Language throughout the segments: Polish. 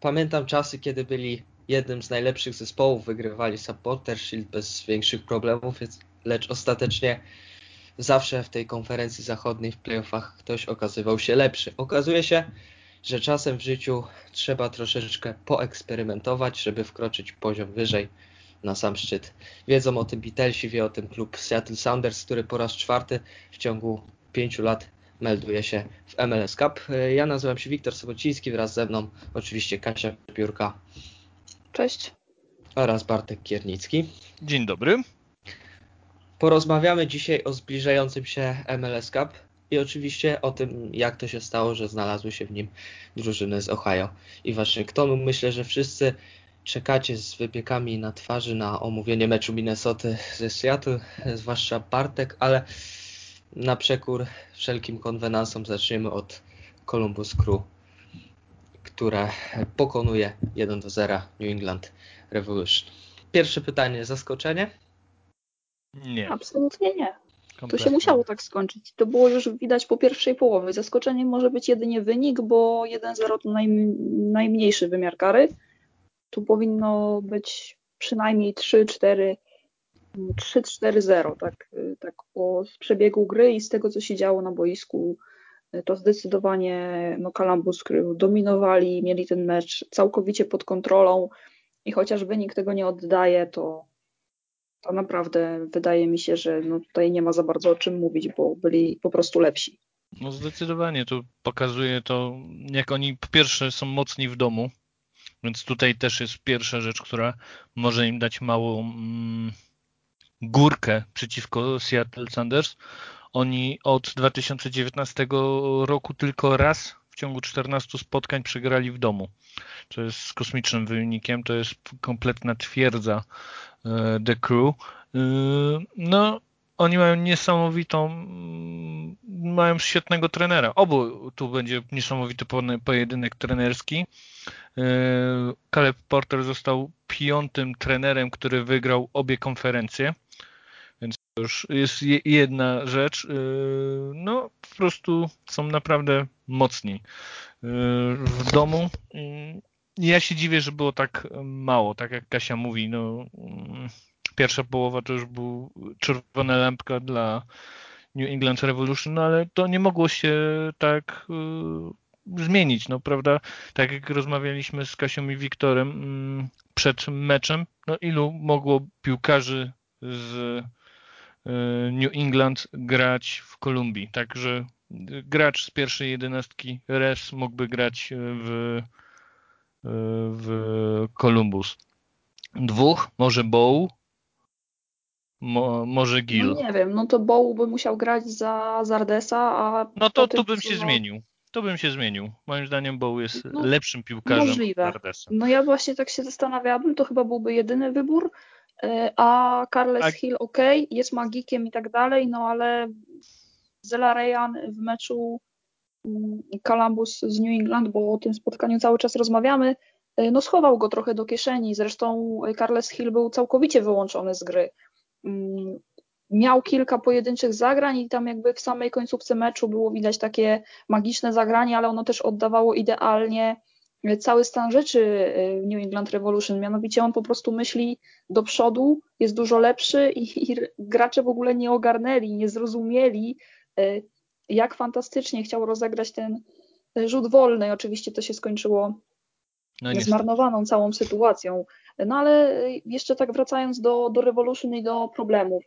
pamiętam czasy, kiedy byli jednym z najlepszych zespołów, wygrywali Supporter Shield bez większych problemów, lecz ostatecznie zawsze w tej konferencji zachodniej w playoffach ktoś okazywał się lepszy. Okazuje się, że czasem w życiu trzeba troszeczkę poeksperymentować, żeby wkroczyć poziom wyżej na sam szczyt. Wiedzą o tym Beatlesi, wie o tym klub Seattle Sounders, który po raz czwarty w ciągu pięciu lat melduje się w MLS Cup. Ja nazywam się Wiktor Sobociński, wraz ze mną oczywiście Kasia Piórka. Cześć. Oraz Bartek Kiernicki. Dzień dobry. Porozmawiamy dzisiaj o zbliżającym się MLS Cup i oczywiście o tym, jak to się stało, że znalazły się w nim drużyny z Ohio i Waszyngtonu. Myślę, że wszyscy czekacie z wypiekami na twarzy na omówienie meczu Minnesota ze Seattle, zwłaszcza Bartek, ale na przekór wszelkim konwenansom zaczniemy od Columbus Crew, które pokonuje 1 do 0 New England Revolution. Pierwsze pytanie, zaskoczenie? Nie. Absolutnie nie. Kompletnie. To się musiało tak skończyć. To było już widać po pierwszej połowie. Zaskoczeniem może być jedynie wynik, bo 1-0 to naj, najmniejszy wymiar kary. Tu powinno być przynajmniej 3-4 3-4-0, tak, tak po przebiegu gry i z tego, co się działo na boisku, to zdecydowanie no, Columbus dominowali, mieli ten mecz całkowicie pod kontrolą i chociaż wynik tego nie oddaje, to, to naprawdę wydaje mi się, że no, tutaj nie ma za bardzo o czym mówić, bo byli po prostu lepsi. No zdecydowanie, to pokazuje to, jak oni po pierwsze są mocni w domu, więc tutaj też jest pierwsza rzecz, która może im dać małą mm, górkę przeciwko Seattle Sanders. Oni od 2019 roku tylko raz w ciągu 14 spotkań przegrali w domu. To jest kosmicznym wynikiem, to jest kompletna twierdza e, The Crew. E, no, oni mają niesamowitą, mm, mają świetnego trenera. Obu tu będzie niesamowity pojedynek trenerski. E, Caleb Porter został piątym trenerem, który wygrał obie konferencje już jest jedna rzecz. Y, no, po prostu są naprawdę mocni y, w domu. Ja się dziwię, że było tak mało, tak jak Kasia mówi. No, pierwsza połowa to już był czerwona lampka dla New England Revolution, no ale to nie mogło się tak y, zmienić, no prawda? Tak jak rozmawialiśmy z Kasią i Wiktorem przed meczem, no ilu mogło piłkarzy z New England grać w Kolumbii. Także gracz z pierwszej jedenastki Res mógłby grać w, e, w Columbus. Dwóch, może Bow, mo, może Gil. No nie wiem, no to Bow by musiał grać za Zardesa, a... No to tu bym się zmienił. To bym się zmienił. Moim zdaniem Bow jest no, lepszym piłkarzem możliwe. Zardesa. No ja właśnie tak się zastanawiałabym, to chyba byłby jedyny wybór, a Carles a... Hill ok, jest magikiem i tak dalej, no ale Zela Ryan w meczu mm, Columbus z New England, bo o tym spotkaniu cały czas rozmawiamy, e, no schował go trochę do kieszeni. Zresztą Carles Hill był całkowicie wyłączony z gry. Mm, miał kilka pojedynczych zagrań i tam jakby w samej końcówce meczu było widać takie magiczne zagranie, ale ono też oddawało idealnie cały stan rzeczy y, New England Revolution, mianowicie on po prostu myśli do przodu, jest dużo lepszy i, i gracze w ogóle nie ogarnęli, nie zrozumieli, y, jak fantastycznie chciał rozegrać ten rzut wolny. Oczywiście to się skończyło no zmarnowaną całą sytuacją. No ale jeszcze tak wracając do, do Revolution i do problemów.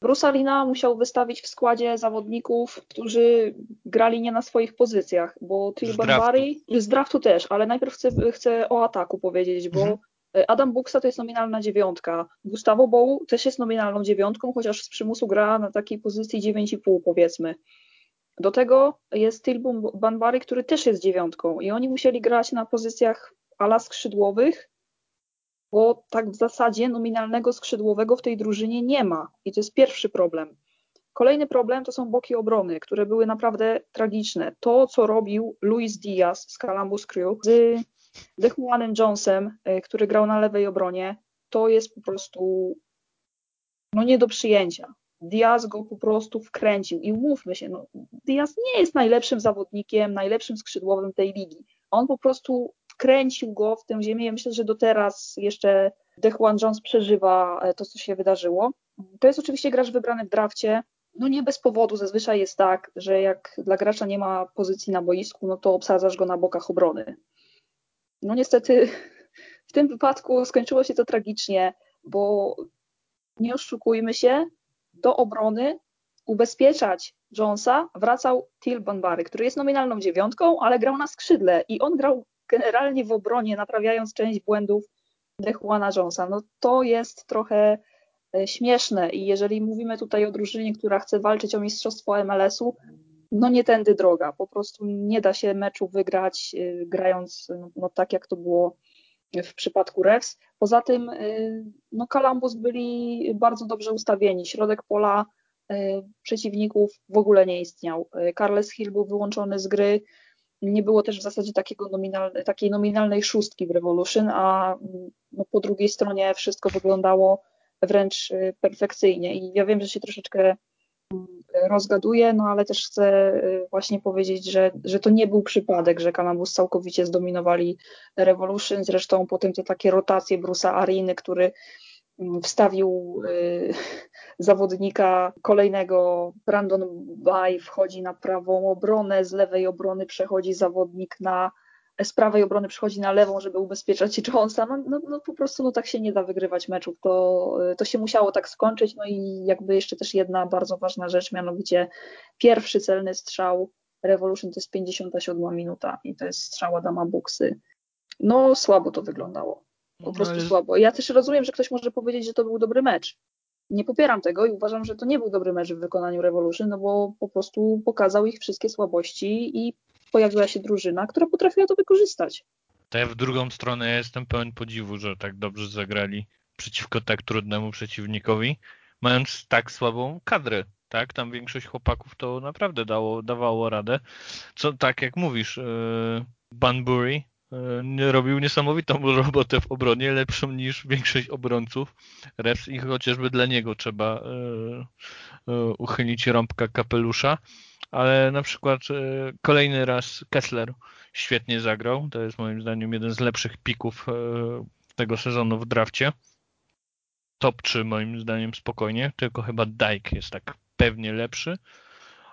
Brusalina musiał wystawić w składzie zawodników, którzy grali nie na swoich pozycjach, bo Till Barbary, z draftu też, ale najpierw chcę, chcę o ataku powiedzieć, bo mhm. Adam Buksa to jest nominalna dziewiątka. Gustavo Bow też jest nominalną dziewiątką, chociaż z przymusu gra na takiej pozycji 9,5 powiedzmy. Do tego jest Tilbum Banbary, który też jest dziewiątką i oni musieli grać na pozycjach ala skrzydłowych, bo tak w zasadzie nominalnego skrzydłowego w tej drużynie nie ma i to jest pierwszy problem. Kolejny problem to są boki obrony, które były naprawdę tragiczne. To, co robił Luis Diaz z Columbus Crew z Dechuanem Jonesem, y, który grał na lewej obronie, to jest po prostu no nie do przyjęcia. Diaz go po prostu wkręcił i umówmy się, no, Diaz nie jest najlepszym zawodnikiem, najlepszym skrzydłowym tej ligi. On po prostu wkręcił go w tę ziemię. Ja myślę, że do teraz jeszcze Dejuan Jones przeżywa to, co się wydarzyło. To jest oczywiście gracz wybrany w drafcie. No nie bez powodu zazwyczaj jest tak, że jak dla gracza nie ma pozycji na boisku, no to obsadzasz go na bokach obrony. No niestety w tym wypadku skończyło się to tragicznie, bo nie oszukujmy się, do obrony ubezpieczać Jonesa wracał Till Banbary, który jest nominalną dziewiątką, ale grał na skrzydle i on grał generalnie w obronie, naprawiając część błędów Dejuana Jonesa. No to jest trochę e, śmieszne i jeżeli mówimy tutaj o drużynie, która chce walczyć o mistrzostwo MLS-u, no nie tędy droga. Po prostu nie da się meczu wygrać e, grając no, tak, jak to było w przypadku Refs. Poza tym y, no, Columbus byli bardzo dobrze ustawieni. Środek pola przeciwników w ogóle nie istniał. Carles Hill był wyłączony z gry. Nie było też w zasadzie takiego takiej nominalnej szóstki w Revolution, a no, po drugiej stronie wszystko wyglądało wręcz perfekcyjnie. I ja wiem, że się troszeczkę rozgaduję, no ale też chcę y, właśnie powiedzieć, że, że to nie był przypadek, że Columbus całkowicie zdominowali Revolution, zresztą potem te takie rotacje Brusa Ariny, który mm, wstawił y, zawodnika kolejnego, Brandon Bay wchodzi na prawą obronę, z lewej obrony przechodzi zawodnik na z prawej obrony przychodzi na lewą, żeby ubezpieczać Jonesa. No, no, no, po prostu no, tak się nie da wygrywać meczów. To, to się musiało tak skończyć. No i jakby jeszcze też jedna bardzo ważna rzecz, mianowicie pierwszy celny strzał Revolution to jest 57 minuta i to jest strzał Adama Buksy. No słabo to wyglądało. Po prostu no, słabo. Ja też rozumiem, że ktoś może powiedzieć, że to był dobry mecz. Nie popieram tego i uważam, że to nie był dobry mecz w wykonaniu Revolution, no bo po prostu pokazał ich wszystkie słabości i pojawiła się drużyna, która potrafiła to wykorzystać. To ja w drugą stronę jestem pełen podziwu, że tak dobrze zagrali przeciwko tak trudnemu przeciwnikowi, mając tak słabą kadrę. Tak, tam większość chłopaków to naprawdę dało, dawało radę. Co tak jak mówisz, yy, Banbury robił niesamowitą robotę w obronie, lepszą niż większość obrońców. Refs i chociażby dla niego trzeba yy, uchylić rąbka kapelusza ale na przykład e, kolejny raz Kessler świetnie zagrał. To jest moim zdaniem jeden z lepszych pików e, tego sezonu w drafcie. Top 3 moim zdaniem spokojnie, tylko chyba Dyke jest tak pewnie lepszy,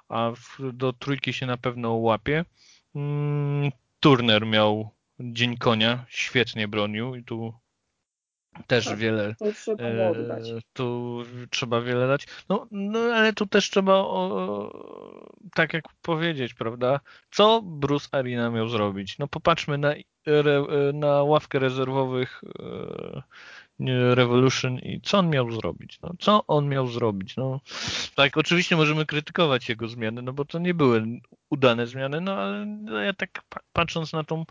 a do trójki się na pewno łapie. Mm, Turner miał dzień konia, świetnie bronił i tu też tak, wiele. Trzeba e, tu trzeba wiele dać. No, no ale tu też trzeba o, tak jak powiedzieć, prawda? Co Bruce Arena miał zrobić? No popatrzmy na, na ławkę rezerwowych e, Revolution i co on miał zrobić? No, co on miał zrobić? No, tak, oczywiście możemy krytykować jego zmiany, no bo to nie były udane zmiany, no ale no, ja tak patrząc na tą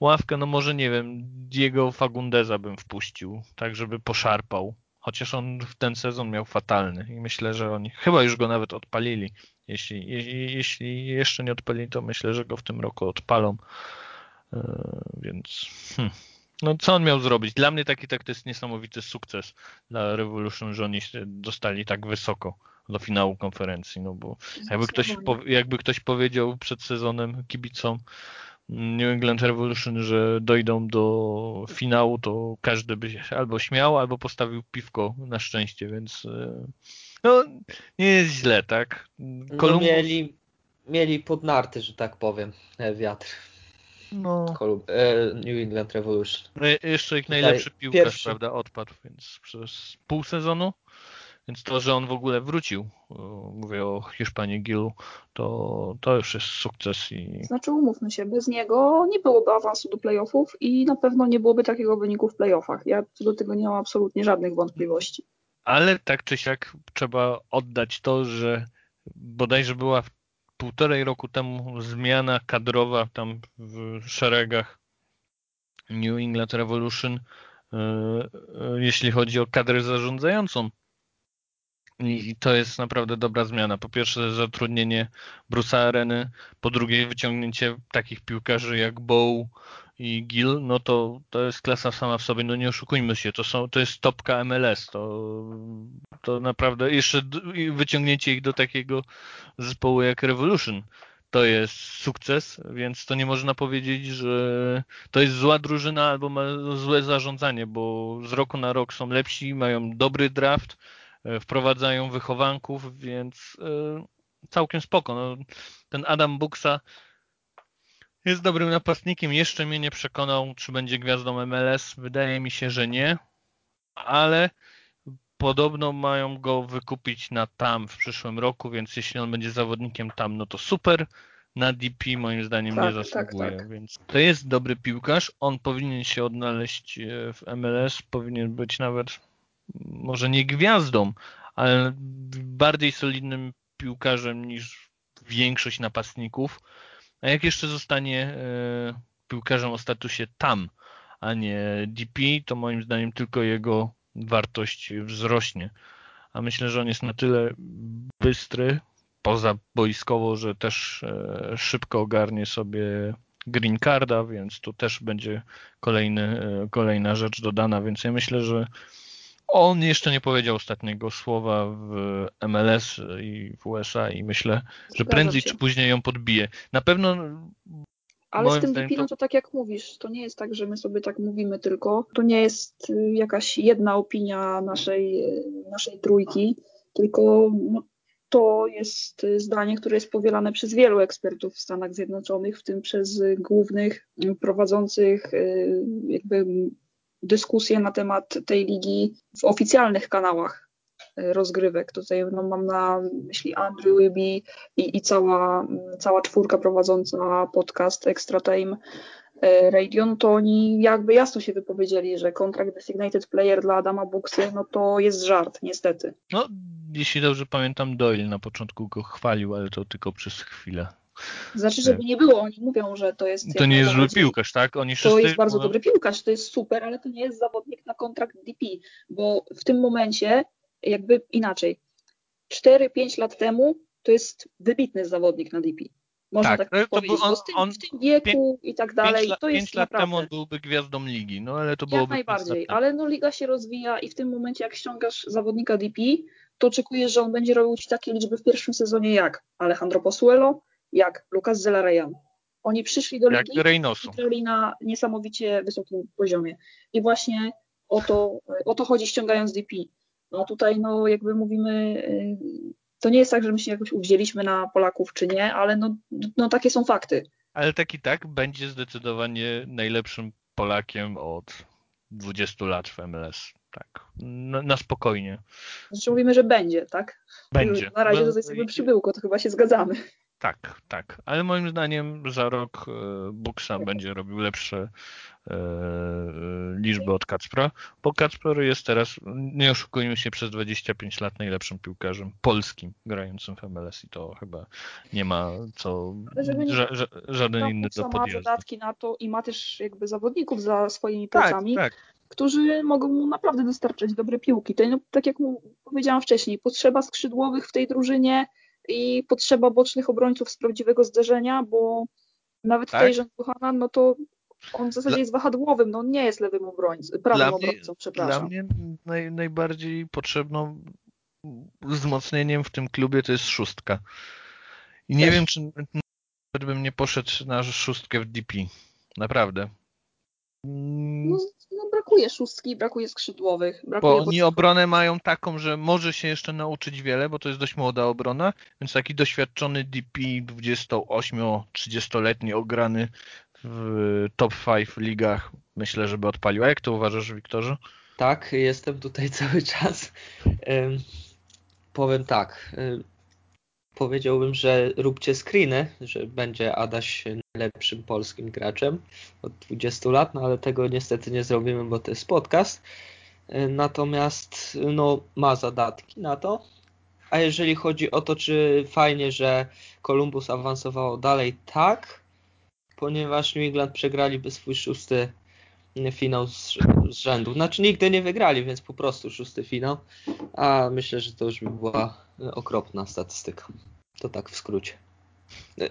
ławkę, no może nie wiem, Diego Fagundeza bym wpuścił, tak żeby poszarpał. Chociaż on w ten sezon miał fatalny i myślę, że oni chyba już go nawet odpalili. Jeśli, jeśli, jeśli jeszcze nie odpalili, to myślę, że go w tym roku odpalą. Yy, więc. Hmm. No co on miał zrobić? Dla mnie taki tak to jest niesamowity sukces dla Revolution, że oni dostali tak wysoko do finału konferencji, no bo jakby ktoś, jakby ktoś powiedział przed sezonem kibicom New England Revolution, że dojdą do finału, to każdy by się albo śmiał, albo postawił piwko na szczęście, więc e, no, nie jest źle, tak? Kolumb... No mieli, mieli pod narty, że tak powiem, e, wiatr. No. E, New England Revolution. No, jeszcze ich najlepszy piłkarz, pierwszy. prawda, odpadł, więc przez pół sezonu. Więc to, że on w ogóle wrócił, mówię o Hiszpanii Gilu, to, to już jest sukces. I... Znaczy umówmy się, bez niego nie byłoby awansu do playoffów i na pewno nie byłoby takiego wyniku w playoffach. Ja do tego nie mam absolutnie żadnych wątpliwości. Ale tak czy siak trzeba oddać to, że bodajże była półtorej roku temu zmiana kadrowa tam w szeregach New England Revolution, e, e, jeśli chodzi o kadrę zarządzającą. I to jest naprawdę dobra zmiana. Po pierwsze zatrudnienie Bruce'a Areny, po drugie wyciągnięcie takich piłkarzy jak Bow i Gil, no to, to jest klasa sama w sobie, no nie oszukujmy się, to, są, to jest topka MLS, to, to naprawdę jeszcze wyciągnięcie ich do takiego zespołu jak Revolution, to jest sukces, więc to nie można powiedzieć, że to jest zła drużyna albo złe zarządzanie, bo z roku na rok są lepsi, mają dobry draft, e, wprowadzają wychowanków, więc e, całkiem spoko. No, ten Adam Buksa jest dobrym napastnikiem. Jeszcze mnie nie przekonał, czy będzie gwiazdą MLS. Wydaje mi się, że nie, ale podobno mają go wykupić na tam w przyszłym roku, więc jeśli on będzie zawodnikiem tam, no to super. Na DP moim zdaniem tak, nie tak, zasługuje, tak, tak. więc to jest dobry piłkarz. On powinien się odnaleźć e, w MLS, powinien być nawet może nie gwiazdą, ale bardziej solidnym piłkarzem niż większość napastników. A jak jeszcze zostanie e, piłkarzem o statusie tam, a nie DP, to moim zdaniem tylko jego wartość wzrośnie. A myślę, że on jest na tyle bystry, poza boiskowo, że też e, szybko ogarnie sobie green carda, więc tu też będzie kolejny, e, kolejna rzecz dodana, więc ja myślę, że on jeszcze nie powiedział ostatniego słowa w MLS i w USA i myślę, że prędzej czy później ją podbije. Na pewno ale z tym no to tak jak mówisz, to nie jest tak, że my sobie tak mówimy tylko. To nie jest y, jakaś jedna opinia naszej, y, naszej trójki, tylko no, to jest zdanie, które jest powielane przez wielu ekspertów w Stanach Zjednoczonych, w tym przez głównych prowadzących y, jakby dyskusje na temat tej ligi w oficjalnych kanałach rozgrywek. Tutaj no, mam na myśli Andrew Wiby i, i cała, cała czwórka prowadząca podcast Extra Time e, Radio, no to oni jakby jasno się wypowiedzieli, że kontrakt designated player dla Adama Buksy, no to jest żart, niestety. No, jeśli dobrze pamiętam, Doyle na początku go chwalił, ale to tylko przez chwilę. Znaczy, żeby nie było, oni mówią, że to jest. To nie jest zły piłkarz, tak? Oni to jest bardzo dobry piłkarz, to jest super, ale to nie jest zawodnik na kontrakt DP, bo w tym momencie jakby inaczej. 4-5 lat temu to jest wybitny zawodnik na DP. Można tak, tak powiedzieć, on, tym, on, w tym wieku i tak dalej, to jest 5 lat naprawdę... temu on byłby gwiazdą ligi, no ale to byłoby... Jak najbardziej, ale no liga się rozwija i w tym momencie jak ściągasz zawodnika DP, to oczekujesz, że on będzie robił ci takie liczby w pierwszym sezonie jak Alejandro Posuelo, jak Lucas Zelarayan. Oni przyszli do ligi i grali na niesamowicie wysokim poziomie. I właśnie o to, o to chodzi ściągając DP. No tutaj no jakby mówimy, y, to nie jest tak, że my się jakoś uwzięliśmy na Polaków czy nie, ale no, no takie są fakty. Ale tak i tak będzie zdecydowanie najlepszym Polakiem od 20 lat w MLS. Tak, na, na spokojnie. Znaczy mówimy, że będzie, tak? Będzie. Na razie to jest jakby przybyłko, to chyba się zgadzamy. Tak, tak. Ale moim zdaniem za rok e, Buksa będzie robił lepsze e, liczby od Kacpra, bo Kacper jest teraz, nie oszukujmy się, przez 25 lat najlepszym piłkarzem polskim grającym w MLS i to chyba nie ma co, ża, ża, żaden inny do podjazdu. ma dodatki na to i ma też jakby zawodników za swoimi tak, plecami. Tak, tak którzy mogą mu naprawdę dostarczać dobre piłki. To, no, tak jak powiedziałam wcześniej, potrzeba skrzydłowych w tej drużynie i potrzeba bocznych obrońców z prawdziwego zderzenia, bo nawet tak? tutaj Jean Buchanan, no to on w zasadzie dla... jest wahadłowym, no on nie jest lewym obrońcą, prawym dla obrońcą, mnie, przepraszam. Dla mnie naj, najbardziej potrzebną wzmocnieniem w tym klubie to jest szóstka. I nie Też. wiem, czy nawet bym nie poszedł na szóstkę w DP. Naprawdę. No, no, brakuje szóstki, brakuje skrzydłowych. Brakuje bo oni obronę mają taką, że może się jeszcze nauczyć wiele, bo to jest dość młoda obrona, więc taki doświadczony DP 28-30-letni ograny w top 5 ligach myślę, żeby odpalił. A jak to uważasz, Wiktorze? Tak, jestem tutaj cały czas. Powiem tak. Powiedziałbym, że róbcie screeny, że będzie Adaś najlepszym polskim graczem od 20 lat, no ale tego niestety nie zrobimy, bo to jest podcast. Natomiast no, ma zadatki na to. A jeżeli chodzi o to, czy fajnie, że Columbus awansowało dalej, tak, ponieważ New England przegraliby swój szósty finał z, z rzędu. Znaczy nigdy nie wygrali, więc po prostu szósty finał. A myślę, że to już by była okropna statystyka. To tak w skrócie.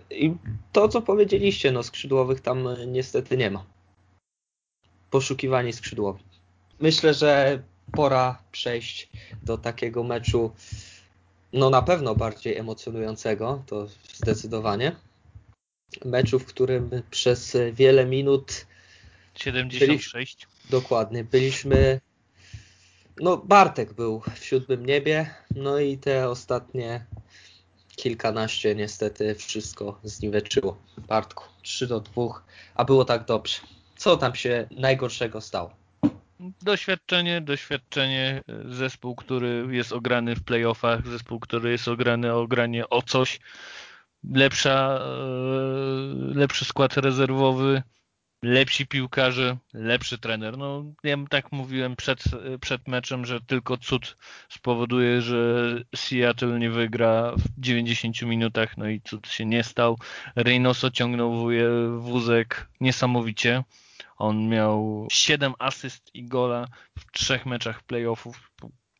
I to, co powiedzieliście, no skrzydłowych tam niestety nie ma. Poszukiwanie skrzydłowych. Myślę, że pora przejść do takiego meczu, no na pewno bardziej emocjonującego, to zdecydowanie. meczu, w którym przez wiele minut 76. Byli, dokładnie, byliśmy no Bartek był w siódmym niebie, no i te ostatnie kilkanaście niestety wszystko zniweczyło. Bartku, 3 do 2, a było tak dobrze. Co tam się najgorszego stało? Doświadczenie, doświadczenie, zespół, który jest ograny w playoffach, zespół, który jest ograny o granie o coś, lepsza, e, lepszy skład rezerwowy, lepsi piłkarze, lepszy trener. No, ja tak mówiłem przed, przed meczem, że tylko cud spowoduje, że Seattle nie wygra w 90 minutach, no i cud się nie stał. Reynoso ciągnął wózek niesamowicie. On miał 7 asyst i gola w trzech meczach playoffów.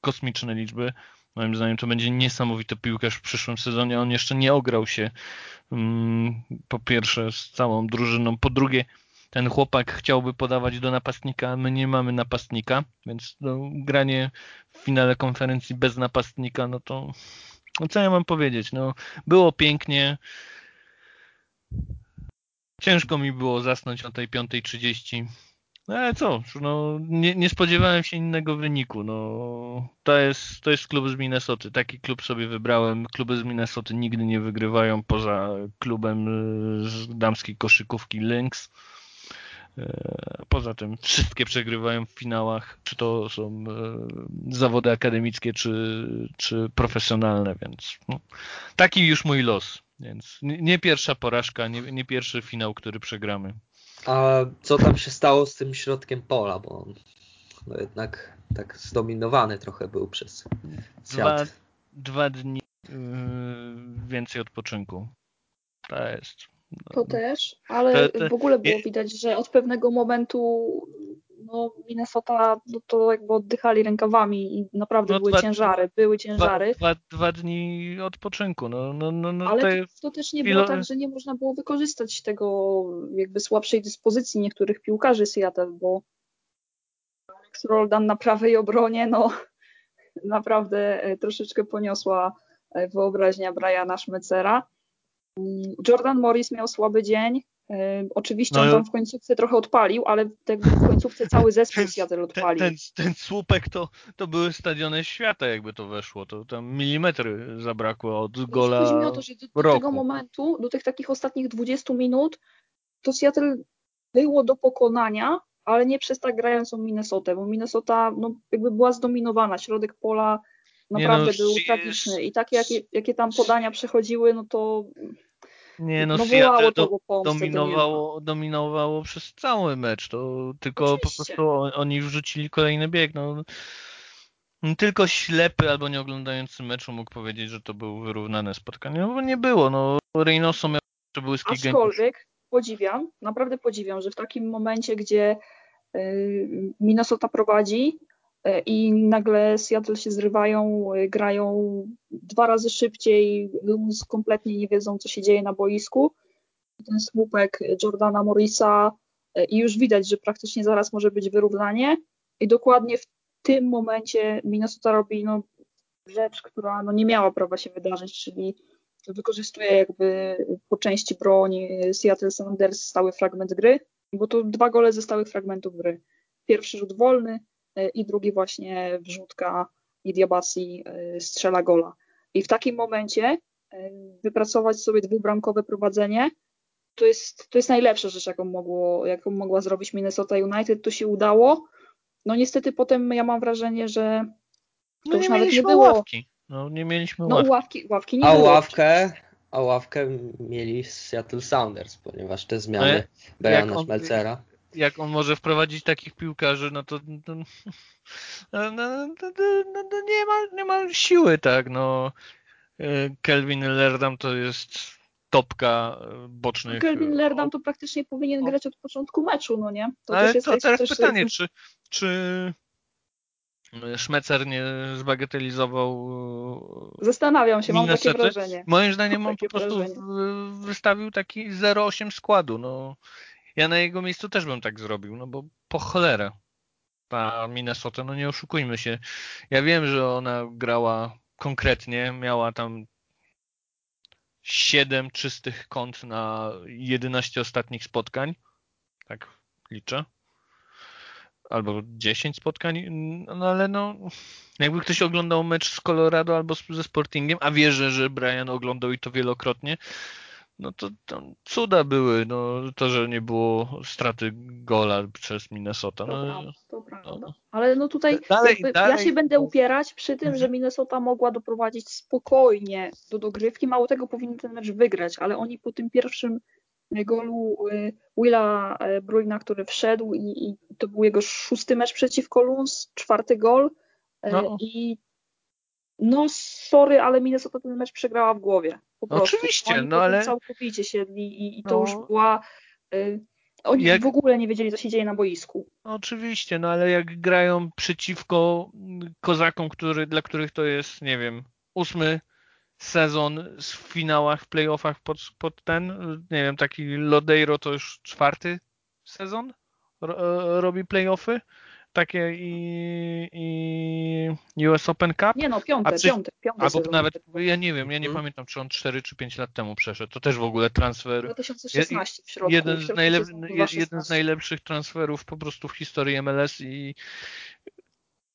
Kosmiczne liczby. Moim zdaniem to będzie niesamowity piłkarz w przyszłym sezonie. On jeszcze nie ograł się mm, po pierwsze z całą drużyną, po drugie ten chłopak chciałby podawać do napastnika, a my nie mamy napastnika, więc no, granie w finale konferencji bez napastnika, no to no co ja mam powiedzieć, no było pięknie, ciężko mi było zasnąć o tej 5.30, no ale co, no, nie, nie, spodziewałem się innego wyniku. No, to, jest, to jest klub z Minnesoty. Taki klub sobie wybrałem. Kluby z Minnesoty nigdy nie wygrywają poza klubem z damskiej koszykówki Lynx. E, poza tym wszystkie przegrywają w finałach, czy to są e, zawody akademickie, czy, czy profesjonalne, więc no, taki już mój los. Więc nie pierwsza porażka, nie, nie pierwszy finał, który przegramy. A co tam się stało z tym środkiem pola, bo on no jednak tak zdominowany trochę był przez dwa, dwa dni yy, więcej odpoczynku. To jest to też, ale w ogóle było widać, że od pewnego momentu no, Minnesota no, to jakby oddychali rękawami i naprawdę no, były dwa, ciężary, były ciężary. Dwa, dwa, dni odpoczynku. No, no, no, no ale to, to, też nie było tak, że nie można było wykorzystać tego jakby słabszej dyspozycji niektórych piłkarzy Seattle, bo Alex Roldan na prawej obronie, no naprawdę e, troszeczkę poniosła e, wyobraźnia Briana Schmetzera. Jordan Morris miał słaby dzień. E, oczywiście no, on tam w końcówce trochę odpalił, ale w końcówce cały zespół Seattle odpalił. Ten, ten, ten słupek to, to były stadiony świata, jakby to weszło. To tam milimetry zabrakło od gola Chodzi mi o to, że do, do tego momentu, do tych takich ostatnich 20 minut, to Seattle było do pokonania, ale nie przez tak grającą Minnesotę, bo Minnesota no, jakby była zdominowana. Środek pola naprawdę no, był tragiczny. I takie, jakie, jakie tam podania przechodziły, no to nie no, no Seattle do, dominowało, dominowało przez cały mecz, to tylko Oczywiście. po prostu oni wrzucili kolejny bieg, no. Tylko ślepy albo nie oglądający meczu mógł powiedzieć, że to było wyrównane spotkanie, no bo nie było, no. Reynoso miał błyski Aczkolwiek podziwiam, naprawdę podziwiam, że w takim momencie, gdzie y, Minnesota prowadzi, i nagle Seattle się zrywają, e, grają dwa razy szybciej, kompletnie nie wiedzą, co się dzieje na boisku. Ten słupek Jordana Morrisa e, i już widać, że praktycznie zaraz może być wyrównanie i dokładnie w tym momencie Minnesota robi no, rzecz, która no, nie miała prawa się wydarzyć, czyli wykorzystuje jakby po części broń Seattle Sounders stały fragment gry, bo to dwa gole ze stałych fragmentów gry. Pierwszy rzut wolny, E, i drugi właśnie wrzutka i Diabasi e, strzela gola. I w takim momencie e, wypracować sobie dwubramkowe prowadzenie to jest, to jest najlepsza rzecz, jaką, mogło, jaką mogła zrobić Minnesota United. To się udało. No niestety potem ja mam wrażenie, że to no już nawet nie było. Ławki. No nie mieliśmy no, ławki. ławki, ławki nie a było. Ławkę, a ławkę mieli Seattle Sounders, ponieważ te zmiany Briana Schmelzera jak on może wprowadzić takich piłkarzy, no to, to, no, no, no, nie, ma, nie ma siły, tak, no. Kelvin Lerdam to jest topka bocznych. Kelvin Lerdam to praktycznie powinien grać od początku meczu, no nie? To Ale to teraz pytanie, czy, czy Szmecer nie zbagatelizował Zastanawiam się, mam takie wrażenie. Moim zdaniem on po prostu wrażenie. wystawił taki 0,8 składu, no. Ja na jego miejscu też bym tak zrobił, no bo po cholerę. Ta Minnesota, no nie oszukujmy się. Ja wiem, że ona grała konkretnie, miała tam 7 czystych kąt na 11 ostatnich spotkań. Tak liczę. Albo 10 spotkań, no ale no, jakby ktoś oglądał mecz z Colorado albo ze Sportingiem, a wierzę, że Brian oglądał i to wielokrotnie, no to tam cuda były. No, to, że nie było straty gola przez Minnesota. To No, prawda, to prawda. no. Ale no tutaj Dalej- jakby dalej- ja się będę upierać przy tym, że Mhm. Minnesota mogła doprowadzić spokojnie do dogrywki. Mało tego powinni ten mecz wygrać, ale oni po tym pierwszym golu y, Willa y, Bruina, który wszedł i, i to był jego szósty mecz przeciwko Luns, czwarty gol y, No. i no sorry, ale Minnesota ten mecz przegrała w głowie. Po prostu. oczywiście, Oni no ale- całkowicie siedli i, i to No. już była... Y, oni Jak- w ogóle nie wiedzieli, co się dzieje na boisku. Oczywiście, no ale jak grają przeciwko kozakom, który, dla których to jest, nie wiem, ósmy sezon w finałach, w playoffach pod, pod ten, nie wiem, taki Lodeiro to już czwarty sezon ro, robi playoffy, takie i, i US Open Cup. Nie no, piąte, A przy- piąte, piąte Albo nawet, ja nie wiem, ja nie Mhm. pamiętam, czy on 4 czy 5 lat temu przeszedł. To też w ogóle transfer 2016 w środku. jeden, w z środku najlep- je- 2016. jeden z najlepszych transferów po prostu w historii MLS i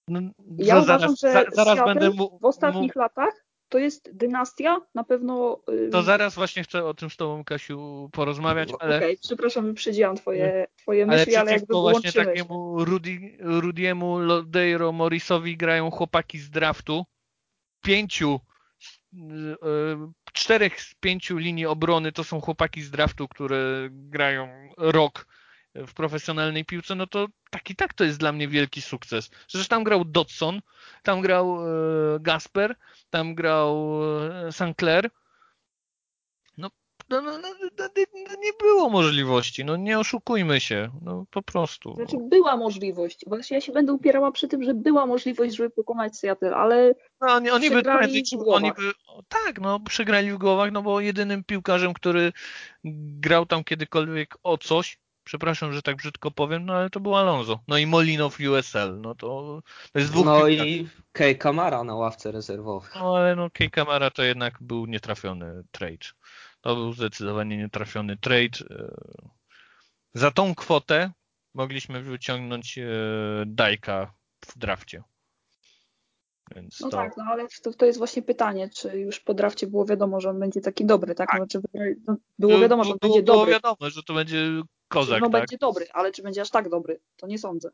no, Ja za- uważam, że za- zaraz będę mu, w ostatnich mu, latach to jest dynastia, na pewno... to zaraz właśnie chcę o tym z tobą Kasiu porozmawiać, ale, Okej, przepraszam, wyprzedziłam twoje, twoje ale myśli, ale jakby przeciwko właśnie takiemu Rudy, Rudiemu, Lodeiro, Morrisowi grają chłopaki z draftu, pięciu y, y, czterech z pięciu linii obrony to są chłopaki z draftu, które grają rok w profesjonalnej piłce, no to tak i tak to jest dla mnie wielki sukces. Przecież tam grał Dodson, tam grał e, Gasper, tam grał e, Sinclair. No, no, no, no, no, no nie było możliwości, no nie oszukujmy się, no po prostu. Znaczy była możliwość, właśnie ja się będę upierała przy tym, że była możliwość, żeby pokonać Seattle, ale No, oni, oni by Przegrali prędzej, w głowach. oni by, tak, no, przegrali w głowach, no bo jedynym piłkarzem, który grał tam kiedykolwiek o coś, przepraszam, że tak brzydko powiem, no ale to był Alonso. No i Molino w USL, no to, to jest dwóch No i Kay Kamara na ławce rezerwowych. No ale no Kej Kamara to jednak był nietrafiony trade. To był zdecydowanie nietrafiony trade. E, Za tą kwotę mogliśmy wyciągnąć e, Dajka w drafcie. Więc no to... tak, no ale to, to jest właśnie pytanie, czy już po drafcie było wiadomo, że on będzie taki dobry, tak? No, czy no, było wiadomo, że on było, będzie było dobry. wiadomo, że to będzie kozak, no tak? będzie dobry, ale czy będzie aż tak dobry, to nie sądzę.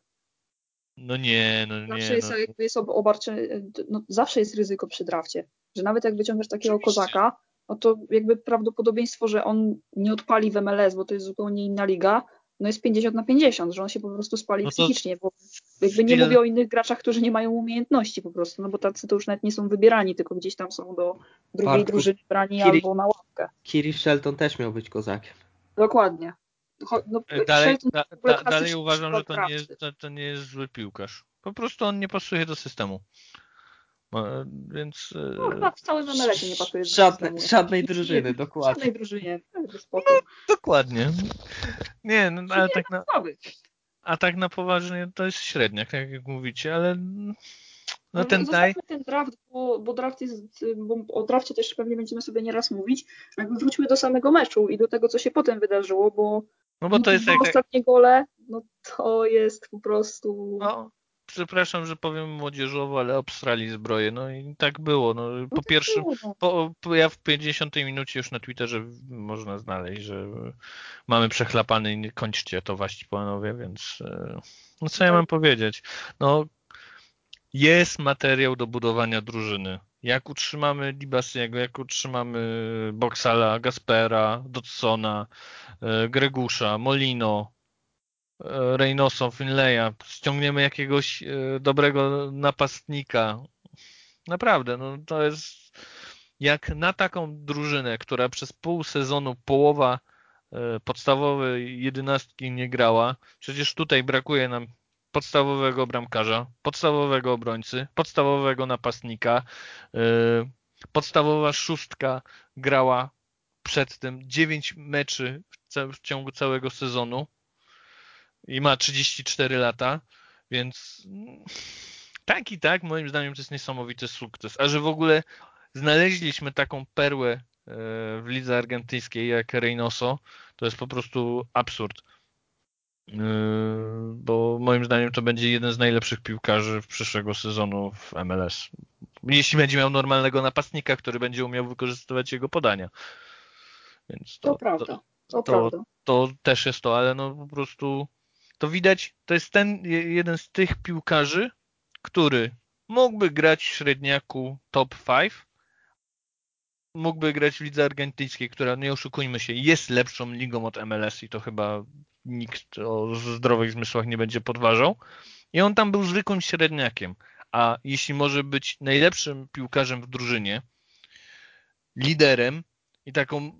No nie, no Zawsze nie. jest, No. jakby jest ob- obarczy, no, zawsze jest ryzyko przy drafcie, że nawet jak wyciągasz takiego Oczywiście. kozaka, no to jakby prawdopodobieństwo, że on nie odpali w MLS, bo to jest zupełnie inna liga, no jest 50 na 50, że on się po prostu spali No to psychicznie, bo jakby nie mówię o innych graczach, którzy nie mają umiejętności po prostu, no bo tacy to już nawet nie są wybierani, tylko gdzieś tam są do drugiej Bartku, drużyny brani Kiri- albo na ławkę. Kiri Shelton też miał być kozakiem. Dokładnie. No, Dalej, Shelton da, da, dalej uważam, że to nie, jest, to, to nie jest zły piłkarz. Po prostu on nie pasuje do systemu. E, Więc e, No, chyba w całym MLS-ie nie pasuje do Żadne, systemu. żadnej drużyny, dokładnie. żadnej drużynie. Spokój. dokładnie. Nie, no, ale tak na, a tak na poważnie to jest średniak, tak jak mówicie, ale no No, ten daj. Zostawmy ten draft, bo, bo draft jest, bo o drafcie też pewnie będziemy sobie nieraz mówić. Jakby wróćmy do samego meczu i do tego, co się potem wydarzyło, bo, No bo to jest jak, ostatnie gole, no to jest po prostu... no, przepraszam, że powiem młodzieżowo, ale obstrali zbroję. No i tak było. No, no po to pierwszym, no. po, po, ja w 50 minucie już na Twitterze można znaleźć, że mamy przechlapany kończcie to waści panowie, więc e, no co ja mam powiedzieć? No jest materiał do budowania drużyny. Jak utrzymamy Dibasiego, jak utrzymamy Boxala, Gaspera, Dodsona, e, Gregusza, Molino, e, Reynosa, Finleya, ściągniemy jakiegoś e, dobrego napastnika. Naprawdę, no to jest jak na taką drużynę, która przez pół sezonu połowa podstawowej jedenastki nie grała. Przecież tutaj brakuje nam podstawowego bramkarza, podstawowego obrońcy, podstawowego napastnika. e, Podstawowa szóstka grała przed tym 9 meczy w ciągu całego sezonu i ma 34 lata, więc tak i tak moim zdaniem to jest niesamowity sukces. A że w ogóle znaleźliśmy taką perłę w lidze argentyńskiej jak Reynoso, to jest po prostu absurd. Yy, bo moim zdaniem to będzie jeden z najlepszych piłkarzy w przyszłego sezonu w MLS. Jeśli będzie miał normalnego napastnika, który będzie umiał wykorzystywać jego podania. Więc to, to prawda. To, to, to też jest to, ale no po prostu to widać, to jest ten jeden z tych piłkarzy, który mógłby grać w średniaku top 5, mógłby grać w lidze argentyńskiej, która, nie oszukujmy się, jest lepszą ligą od MLS i to chyba nikt o zdrowych zmysłach nie będzie podważał. I on tam był zwykłym średniakiem. A jeśli może być najlepszym piłkarzem w drużynie, liderem i taką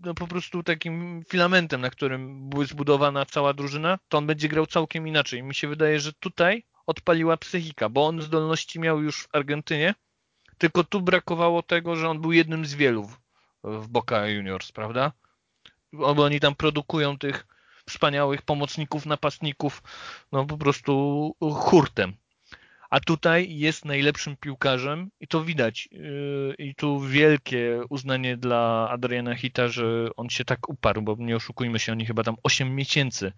no po prostu takim filamentem, na którym była zbudowana cała drużyna, to on będzie grał całkiem inaczej. Mi się wydaje, że tutaj odpaliła psychika, bo on zdolności miał już w Argentynie, tylko tu brakowało tego, że on był jednym z wielu w, Boca Juniors, prawda? Bo oni tam produkują tych wspaniałych pomocników, napastników, no po prostu hurtem. A tutaj jest najlepszym piłkarzem i to widać. Yy, I tu wielkie uznanie dla Adriana Hita, że on się tak uparł, bo nie oszukujmy się, oni chyba tam 8 miesięcy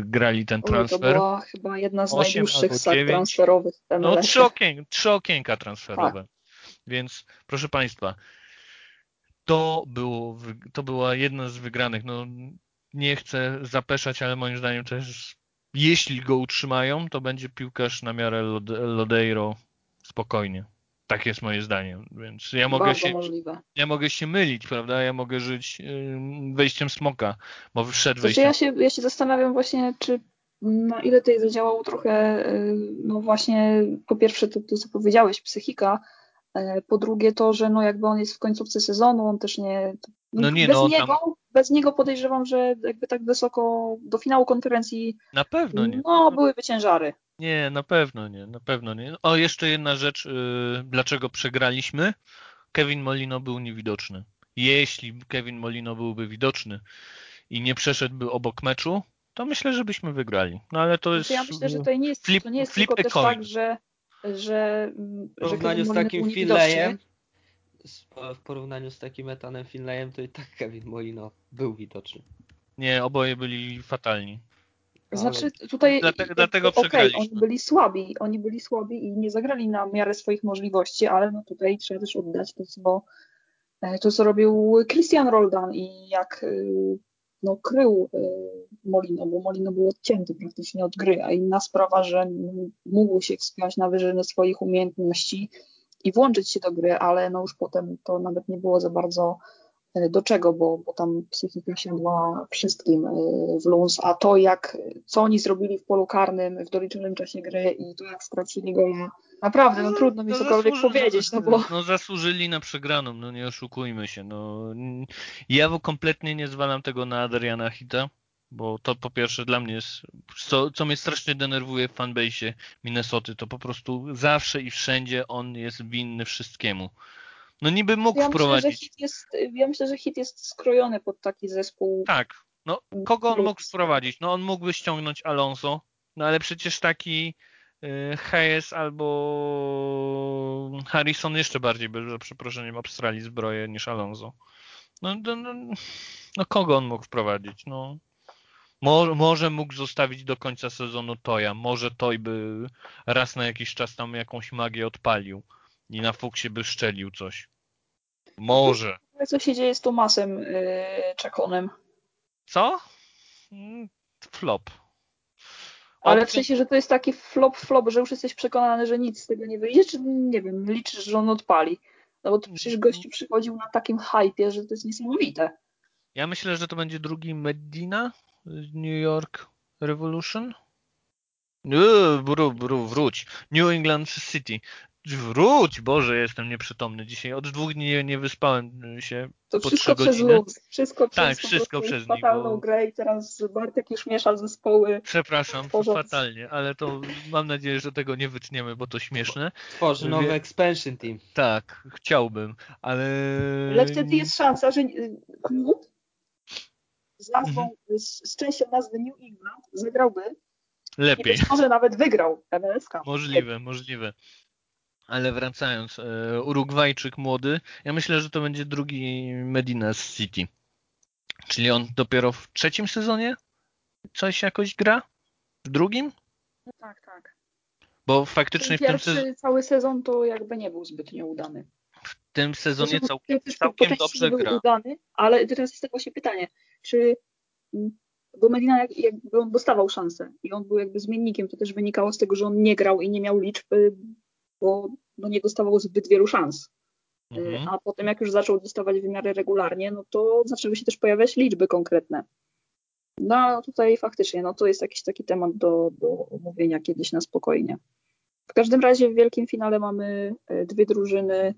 grali ten transfer. to była chyba jedna z najdłuższych sag transferowych. No trzy, okien, trzy okienka transferowe. Tak. Więc proszę Państwa, to, było, to była jedna z wygranych. No, nie chcę zapeszać, ale moim zdaniem też jeśli go utrzymają, to będzie piłkarz na miarę Lodeiro spokojnie. Tak jest moje zdanie, więc ja mogę się możliwe. ja mogę się mylić, prawda? Ja mogę żyć wejściem smoka, bo wszedł znaczy, wejściem. Ja się, ja się zastanawiam właśnie, czy na ile tutaj zadziałało trochę, y, no właśnie po pierwsze to, to co powiedziałeś, psychika, y, po drugie to, że no jakby on jest w końcówce sezonu, on też nie, no nie, bez, no, niego, tam... bez niego podejrzewam, że jakby tak wysoko do finału konferencji. Na pewno nie. No, byłyby ciężary. Nie, na pewno nie, na pewno nie. O, jeszcze jedna rzecz, yy, dlaczego przegraliśmy? Kevin Molino był niewidoczny. Jeśli Kevin Molino byłby widoczny i nie przeszedłby obok meczu, to myślę, że byśmy wygrali. No ale to jest. ja myślę, że to nie jest, flip, to nie jest flip tylko też tak, że, że, w porównaniu że z takim Finlejem w porównaniu z takim Etanem Finlayem, to i tak Kevin Molino był widoczny. Nie, oboje byli fatalni. Znaczy tutaj dlatego, dlatego okay, oni byli słabi, oni byli słabi i nie zagrali na miarę swoich możliwości, ale no tutaj trzeba też oddać to, co, e, to, co robił Christian Roldan i jak e, no, krył e, Molino, bo Molino był odcięty praktycznie od gry, a inna sprawa, że mógł się wspierać na wyżyny swoich umiejętności, i włączyć się do gry, ale no już potem to nawet nie było za bardzo do czego, bo, bo tam psychika siadła wszystkim e, w luz, a to jak, co oni zrobili w polu karnym w doliczonym czasie gry i to jak stracili go, naprawdę, no, no trudno mi no, cokolwiek powiedzieć, no bo... No zasłużyli na przegraną, no nie oszukujmy się, no. Ja kompletnie nie zwalam tego na Adriana Hita, bo to po pierwsze dla mnie jest, co, co mnie strasznie denerwuje w fanbase Minnesoty, to po prostu zawsze i wszędzie on jest winny wszystkiemu. No niby mógł ja wprowadzić. Myślę, hit jest, ja myślę, że hit jest skrojony pod taki zespół. Tak. No kogo on mógł wprowadzić? No on mógłby ściągnąć Alonso, no ale przecież taki y, Hayes albo Harrison jeszcze bardziej by za przeproszeniem obstrali zbroję niż Alonso. No, no, no, no kogo on mógł wprowadzić? No może, może mógł zostawić do końca sezonu Toja. Może Toj by raz na jakiś czas tam jakąś magię odpalił i na Fuksie by szczelił coś. Może. Co się dzieje z Tomasem yy, Czakonem? Co? Mm, flop. Ale w sensie, że to jest taki flop, flop, że już jesteś przekonany, że nic z tego nie wyjdzie, czy nie wiem, liczysz, że on odpali? No bo to przecież gościu przychodził na takim hypie, że to jest niesamowite. Ja myślę, że to będzie drugi Medina, New York Revolution? Bru, bru, wróć. New England City. Wróć! Boże, jestem nieprzytomny dzisiaj. Od dwóch dni nie, nie wyspałem się. To po wszystko przez luz. Wszystko tak, przez, wszystko przez fatalną bo... grę i teraz Bartek już miesza zespoły. Przepraszam, fatalnie, ale to mam nadzieję, że tego nie wytniemy, bo to śmieszne. Tworzy nowy Wie... expansion team. Tak, chciałbym, ale... Ale wtedy jest szansa, że z nazwą, mhm. z, z częścią nazwy New England zagrałby lepiej. I być może nawet wygrał MLS Możliwe, możliwe. Ale wracając, e, Urugwajczyk młody, ja myślę, że to będzie drugi Medina z City. Czyli on dopiero w trzecim sezonie coś jakoś gra? W drugim? No tak, tak. Bo faktycznie Ten w tym, sezonie, cały sezon to jakby nie był zbytnio udany. w tym sezonie całkiem, dobrze był gra. udany, ale teraz jest tak właśnie pytanie, czy mm, bo Medina jak, jakby on dostawał szansę i on był jakby zmiennikiem, to też wynikało z tego, że on nie grał i nie miał liczb, bo no nie dostawał zbyt wielu szans. Y, Mhm. A potem jak już zaczął dostawać w miarę regularnie, no to zaczęły się też pojawiać liczby konkretne. No a tutaj faktycznie, no to jest jakiś taki temat do, do omówienia kiedyś na spokojnie. W każdym razie w wielkim finale mamy y, dwie drużyny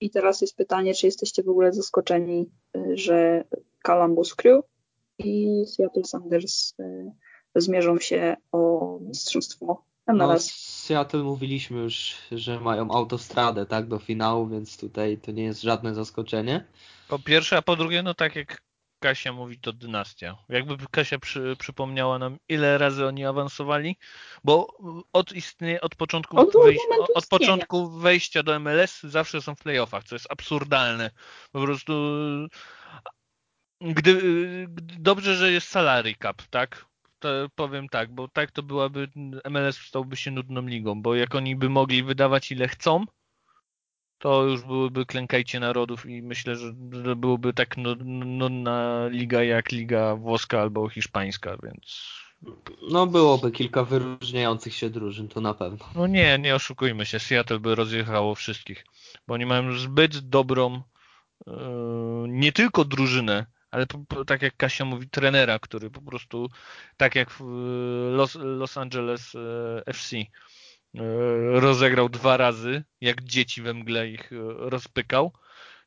i teraz jest pytanie, czy jesteście w ogóle zaskoczeni, y, że Columbus Crew i Seattle Sanders zmierzą się o mistrzostwo No, MLS. Seattle mówiliśmy już, że mają autostradę tak do finału, więc tutaj to nie jest żadne zaskoczenie. Po pierwsze, a po drugie, no tak jak Kasia mówi, to dynastia. Jakby Kasia przy, przypomniała nam, ile razy oni awansowali, bo od istnie, od początku, Od wejś- momentu od początku wejścia do MLS zawsze są w playoffach, co jest absurdalne. Po prostu gdy dobrze, że jest salary cap, tak? To powiem tak, bo tak to byłaby MLS stałby się nudną ligą, bo jak oni by mogli wydawać ile chcą, to już byłyby klękajcie narodów i myślę, że byłoby tak nu- nudna liga jak liga włoska albo hiszpańska, więc No byłoby kilka wyróżniających się drużyn, to na pewno. no nie, nie oszukujmy się, Seattle by rozjechało wszystkich, bo oni mają zbyt dobrą e, nie tylko drużynę, ale po, po, tak jak Kasia mówi, trenera, który po prostu tak jak e, Los, Los Angeles e, FC e, rozegrał dwa razy, jak dzieci we mgle ich rozpykał,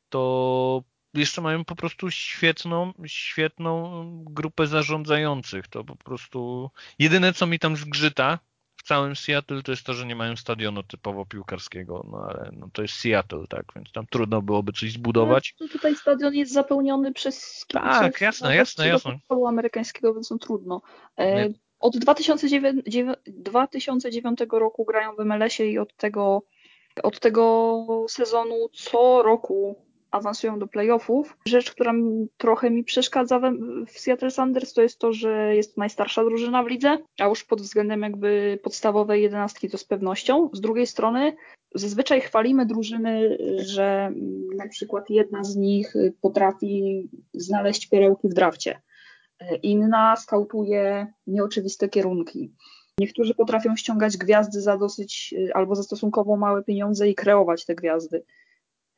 to jeszcze mają po prostu świetną, świetną grupę zarządzających. To po prostu jedyne co mi tam zgrzyta w całym Seattle to jest to, że nie mają stadionu typowo piłkarskiego, no ale no to jest Seattle, tak, więc tam trudno byłoby coś zbudować. No, tutaj stadion jest zapełniony przez Tak, kibiców jasne, nawet jasne, do jasne. futbolu amerykańskiego, więc no trudno. E, od 2009, dziewię- 2009 roku grają w MLS-ie i od tego, od tego sezonu co roku awansują do playoffów. Rzecz, która trochę mi przeszkadza w Seattle Sanders, to jest to, że jest najstarsza drużyna w lidze, a już pod względem jakby podstawowej jedenastki to z pewnością. Z drugiej strony Zazwyczaj chwalimy drużyny, że na przykład jedna z nich potrafi znaleźć perełki w drafcie. Inna skautuje nieoczywiste kierunki. Niektórzy potrafią ściągać gwiazdy za dosyć albo za stosunkowo małe pieniądze i kreować te gwiazdy.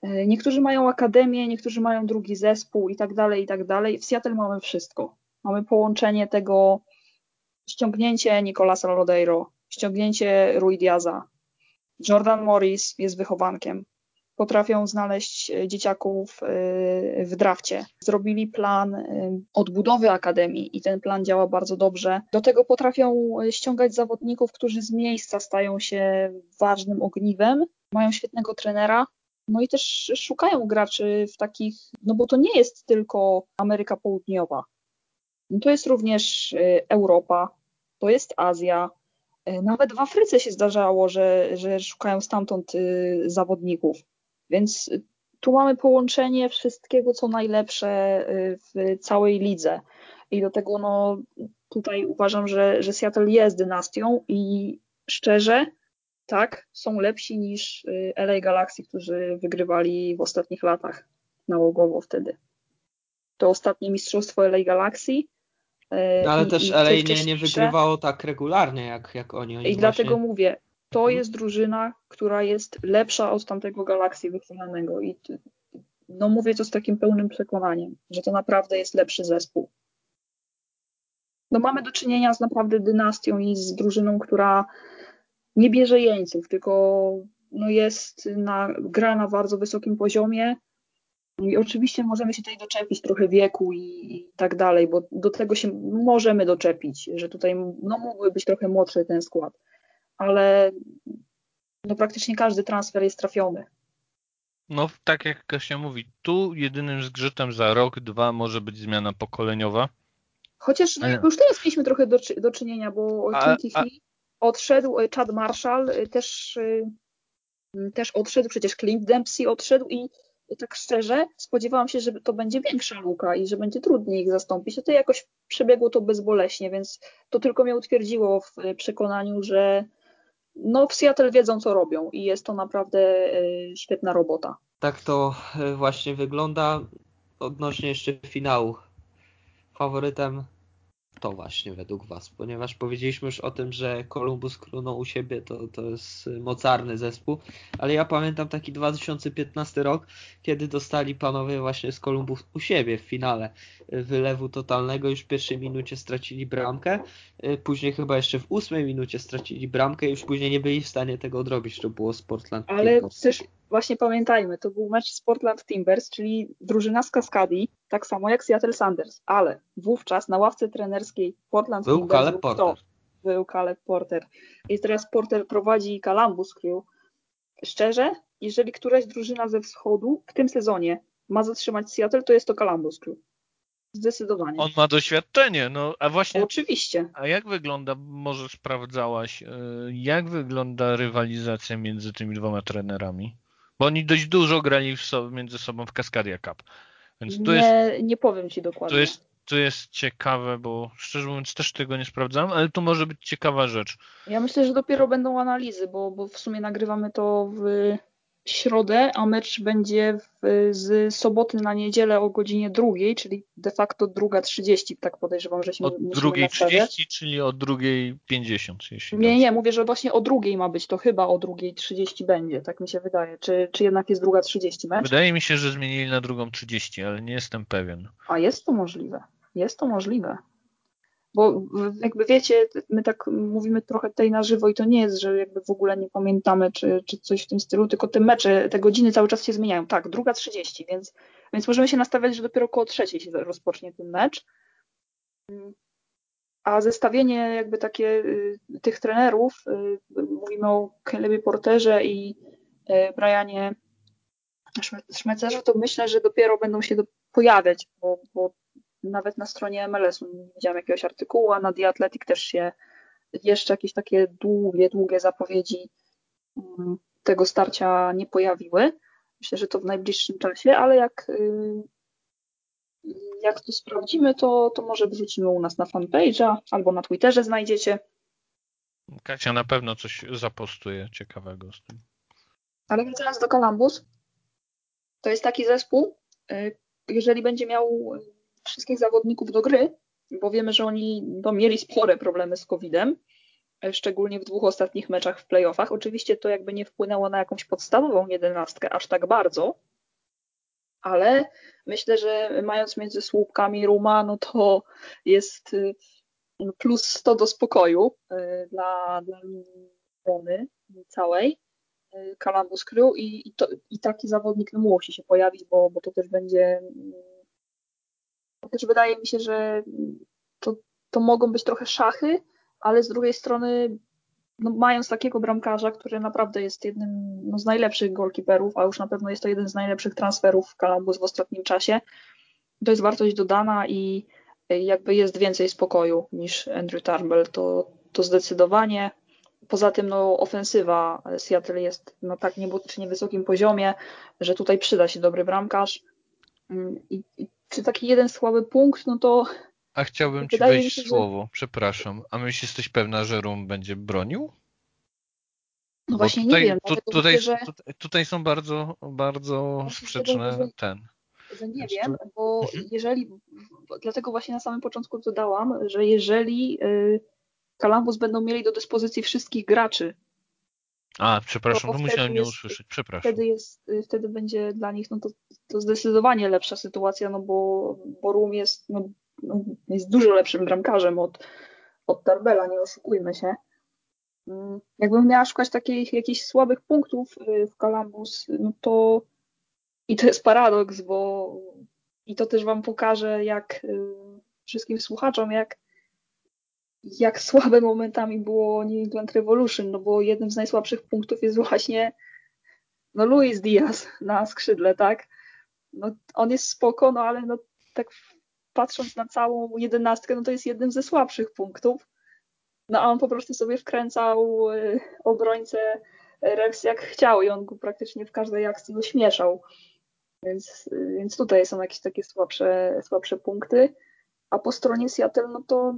Y, Niektórzy mają akademię, niektórzy mają drugi zespół i tak dalej, i tak dalej. W Seattle mamy wszystko. Mamy połączenie tego, ściągnięcie Nicolasa Lodeiro, ściągnięcie Rui Diaza, Jordan Morris jest wychowankiem. Potrafią znaleźć e, dzieciaków e, w drafcie. Zrobili plan e, odbudowy akademii i ten plan działa bardzo dobrze. Do tego potrafią e, ściągać zawodników, którzy z miejsca stają się ważnym ogniwem. Mają świetnego trenera. No i też szukają graczy w takich, no bo to nie jest tylko Ameryka Południowa. No to jest również e, Europa, to jest Azja, E, Nawet w Afryce się zdarzało, że, że szukają stamtąd y, zawodników. Więc y, tu mamy połączenie wszystkiego, co najlepsze y, w całej lidze. I do tego no, tutaj uważam, że, że Seattle jest dynastią i szczerze, tak, są lepsi niż y, LA Galaxy, którzy wygrywali w ostatnich latach nałogowo wtedy. To ostatnie mistrzostwo LA Galaxy. y, No, ale i- też i LA nie, nie wygrywało tak regularnie jak, jak oni. oni I dlatego właśnie... mówię, to Mhm. jest drużyna, która jest lepsza od tamtego Galaxy wychwalanego. I no mówię to z takim pełnym przekonaniem, że to naprawdę jest lepszy zespół. No mamy do czynienia z naprawdę dynastią i z drużyną, która nie bierze jeńców, tylko no jest na, gra na bardzo wysokim poziomie. I oczywiście możemy się tutaj doczepić trochę wieku i, i tak dalej, bo do tego się możemy doczepić, że tutaj no, mógłby być trochę młodszy ten skład, ale no, praktycznie każdy transfer jest trafiony. No tak jak Kasia mówi, tu jedynym zgrzytem za rok, dwa może być zmiana pokoleniowa. Chociaż no, już teraz mieliśmy trochę do, do czynienia, bo Hill odszedł, e, Chad Marshall e, też e, mm, też odszedł, przecież Clint Dempsey odszedł i tak szczerze spodziewałam się, że to będzie większa luka i że będzie trudniej ich zastąpić. A to jakoś przebiegło to bezboleśnie, więc to tylko mnie utwierdziło w przekonaniu, że no w Seattle wiedzą co robią i jest to naprawdę świetna robota. Tak to właśnie wygląda odnośnie jeszcze finału. Faworytem to właśnie według Was? Ponieważ powiedzieliśmy już o tym, że Columbus Crew u siebie to, to jest mocarny zespół, ale ja pamiętam taki 2015 rok, kiedy dostali panowie właśnie z Columbus u siebie w finale wylewu totalnego, już w pierwszej minucie stracili bramkę, później chyba jeszcze w ósmej minucie stracili bramkę i już później nie byli w stanie tego odrobić, to było z Portland Ale też właśnie pamiętajmy, to był mecz z Portland Timbers, czyli drużyna z Kaskadii, tak samo jak Seattle Sanders, ale wówczas na ławce trenerskiej Portland był Timbers Caleb Porter. To, był Caleb Porter. I teraz Porter prowadzi Columbus Crew. Szczerze, jeżeli któraś drużyna ze wschodu w tym sezonie ma zatrzymać Seattle, to jest to Columbus Crew. Zdecydowanie. On ma doświadczenie, no a właśnie. Oczywiście. A jak wygląda, może sprawdzałaś, e, jak wygląda rywalizacja między tymi dwoma trenerami? Bo oni dość dużo grali so, między sobą w Cascadia Cup. Więc tu nie, jest, nie powiem ci dokładnie. Tu jest, tu jest ciekawe, bo szczerze mówiąc też tego nie sprawdzałem, ale tu może być ciekawa rzecz. Ja myślę, że dopiero będą analizy, bo, bo w sumie nagrywamy to w środę, a mecz będzie w, z soboty na niedzielę o godzinie drugiej, czyli de facto druga 30, tak podejrzewam, że się Od drugiej 30, czyli o drugiej 50. Jeśli nie, nie, mówię, że właśnie o drugiej ma być, to chyba o drugiej 30 będzie, tak mi się wydaje. Czy, czy jednak jest druga 30 mecz? Wydaje mi się, że zmienili na drugą 30, ale nie jestem pewien. A jest to możliwe. Jest to możliwe. Bo jakby wiecie, my tak mówimy trochę tutaj na żywo i to nie jest, że jakby w ogóle nie pamiętamy czy, czy coś w tym stylu, tylko te mecze, te godziny cały czas się zmieniają. Tak, druga 30, więc, więc możemy się nastawiać, że dopiero około trzeciej się rozpocznie ten mecz. A zestawienie jakby takie y, tych trenerów, y, mówimy o Calebie Porterze i y, Brianie Szmecerze, to myślę, że dopiero będą się pojawiać, bo, bo nawet na stronie MLS-u nie widziałam jakiegoś artykułu, a na The Athletic też się jeszcze jakieś takie długie, długie zapowiedzi mm, tego starcia nie pojawiły. Myślę, że to w najbliższym czasie, ale jak, y, jak to sprawdzimy, to, to może wrzucimy u nas na fanpage'a albo na Twitterze znajdziecie. Kasia na pewno coś zapostuje ciekawego z tym. Ale wracając do Columbus, to jest taki zespół, y, jeżeli będzie miał wszystkich zawodników do gry, bo wiemy, że oni no, mieli spore problemy z COVID-em, e, szczególnie w dwóch ostatnich meczach w playoffach. Oczywiście to jakby nie wpłynęło na jakąś podstawową jedenastkę aż tak bardzo, ale myślę, że mając między słupkami Ruma, no to jest y, plus 100 do spokoju y, dla, dla Rony całej. Y, Columbus Crew i, i, to, i taki zawodnik musi się pojawić, bo, bo to też będzie też wydaje mi się, że to, to mogą być trochę szachy, ale z drugiej strony no, mając takiego bramkarza, który naprawdę jest jednym no, z najlepszych golkiperów, a już na pewno jest to jeden z najlepszych transferów w Columbus w ostatnim czasie, to jest wartość dodana i jakby jest więcej spokoju niż Andrew Turnbull, to, to zdecydowanie. Poza tym no, ofensywa Seattle jest na tak niebotycznie wysokim poziomie, że tutaj przyda się dobry bramkarz. I, i czy taki jeden słaby punkt, no to. A chciałbym ci wejść się, słowo, że... przepraszam. A myślisz, jesteś pewna, że Rum będzie bronił? No Bo właśnie tutaj, nie wiem. Tu, tutaj, myślę, że... tutaj, są bardzo, bardzo sprzeczne że, ten. Że nie wiem, bo mhm. jeżeli, dlatego właśnie na samym początku dodałam, że jeżeli y, Columbus będą mieli do dyspozycji wszystkich graczy a, przepraszam, to, to musiałem nie usłyszeć, przepraszam. Wtedy, jest, wtedy będzie dla nich no to, to zdecydowanie lepsza sytuacja, no bo, bo Rum jest, no, no, jest dużo lepszym bramkarzem od, od Tarbela, nie oszukujmy się. Mm, jakbym miała szukać takich jakichś słabych punktów y, w Columbus, no to i to jest paradoks, bo i to też wam pokaże, jak y, wszystkim słuchaczom, jak jak słabe momentami było New England Revolution, no bo jednym z najsłabszych punktów jest właśnie no Luis Diaz na skrzydle, tak? No, on jest spoko, no ale no, tak patrząc na całą jedenastkę, no to jest jednym ze słabszych punktów. No a on po prostu sobie wkręcał y, obrońcę Rex jak chciał i on go praktycznie w każdej akcji ośmieszał. Więc, więc tutaj są jakieś takie słabsze, słabsze punkty. A po stronie Seattle, no to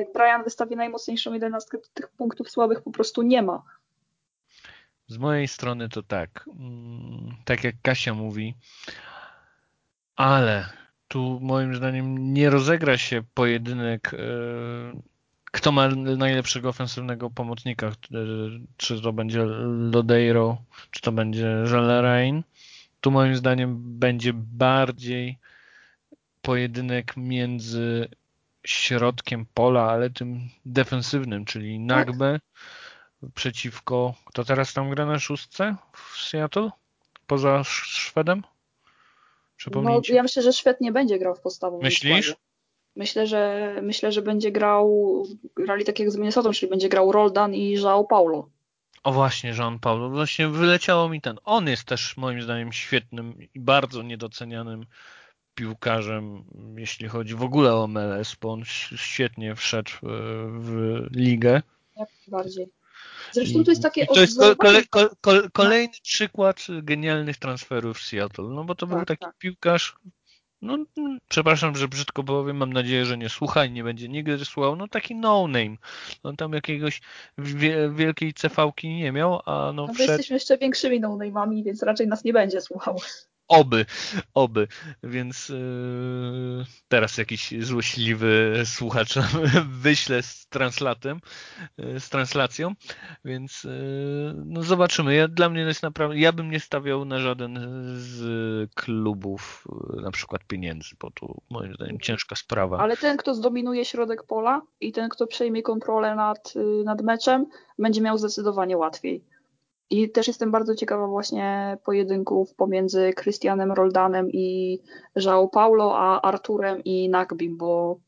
jak Brian wystawi najmocniejszą jedenastkę, to tych punktów słabych po prostu nie ma. Z mojej strony to tak. Mm, tak jak Kasia mówi, ale tu moim zdaniem nie rozegra się pojedynek, e, kto ma najlepszego ofensywnego pomocnika, e, czy to będzie Lodeiro, czy to będzie Jalerain. Tu moim zdaniem będzie bardziej pojedynek między środkiem pola, ale tym defensywnym, czyli Nagbe tak. przeciwko, kto teraz tam gra na szóstce w Seattle? Poza Szwedem? No, ja myślę, że Szwed nie będzie grał w podstawowym Myślisz? Składzie. Myślę, że myślę, że będzie grał, grali tak jak z Minnesota, czyli będzie grał Roldan i João Paulo. O właśnie, Jean Paulo. Właśnie wyleciało mi ten. On jest też moim zdaniem świetnym i bardzo niedocenianym piłkarzem, jeśli chodzi w ogóle o MLS, bo on świetnie wszedł e, w ligę. Jak bardziej. Zresztą to jest takie. to jest kole, kole, kolejny przykład genialnych transferów w Seattle. No bo to tak, był taki tak. piłkarz. No, przepraszam, że brzydko powiem, mam nadzieję, że nie słucha i nie będzie nigdy słuchał. No taki no-name. On tam jakiegoś wielkiej cefałki nie miał, a no, no wszedł... jesteśmy jeszcze większymi no-name'ami, więc raczej nas nie będzie słuchał. Oby, oby. Więc yy, teraz jakiś złośliwy słuchacz wyśle z translatem, yy, z translacją, więc yy, no zobaczymy. Ja, dla mnie jest naprawdę, ja bym nie stawiał na żaden z klubów na przykład pieniędzy, bo tu moim zdaniem ciężka sprawa. Ale ten, kto zdominuje środek pola i ten, kto przejmie kontrolę nad, nad meczem, będzie miał zdecydowanie łatwiej. I też jestem bardzo ciekawa właśnie pojedynków pomiędzy Christianem Roldanem i João Paulo, a Arturem i Nagbim, bo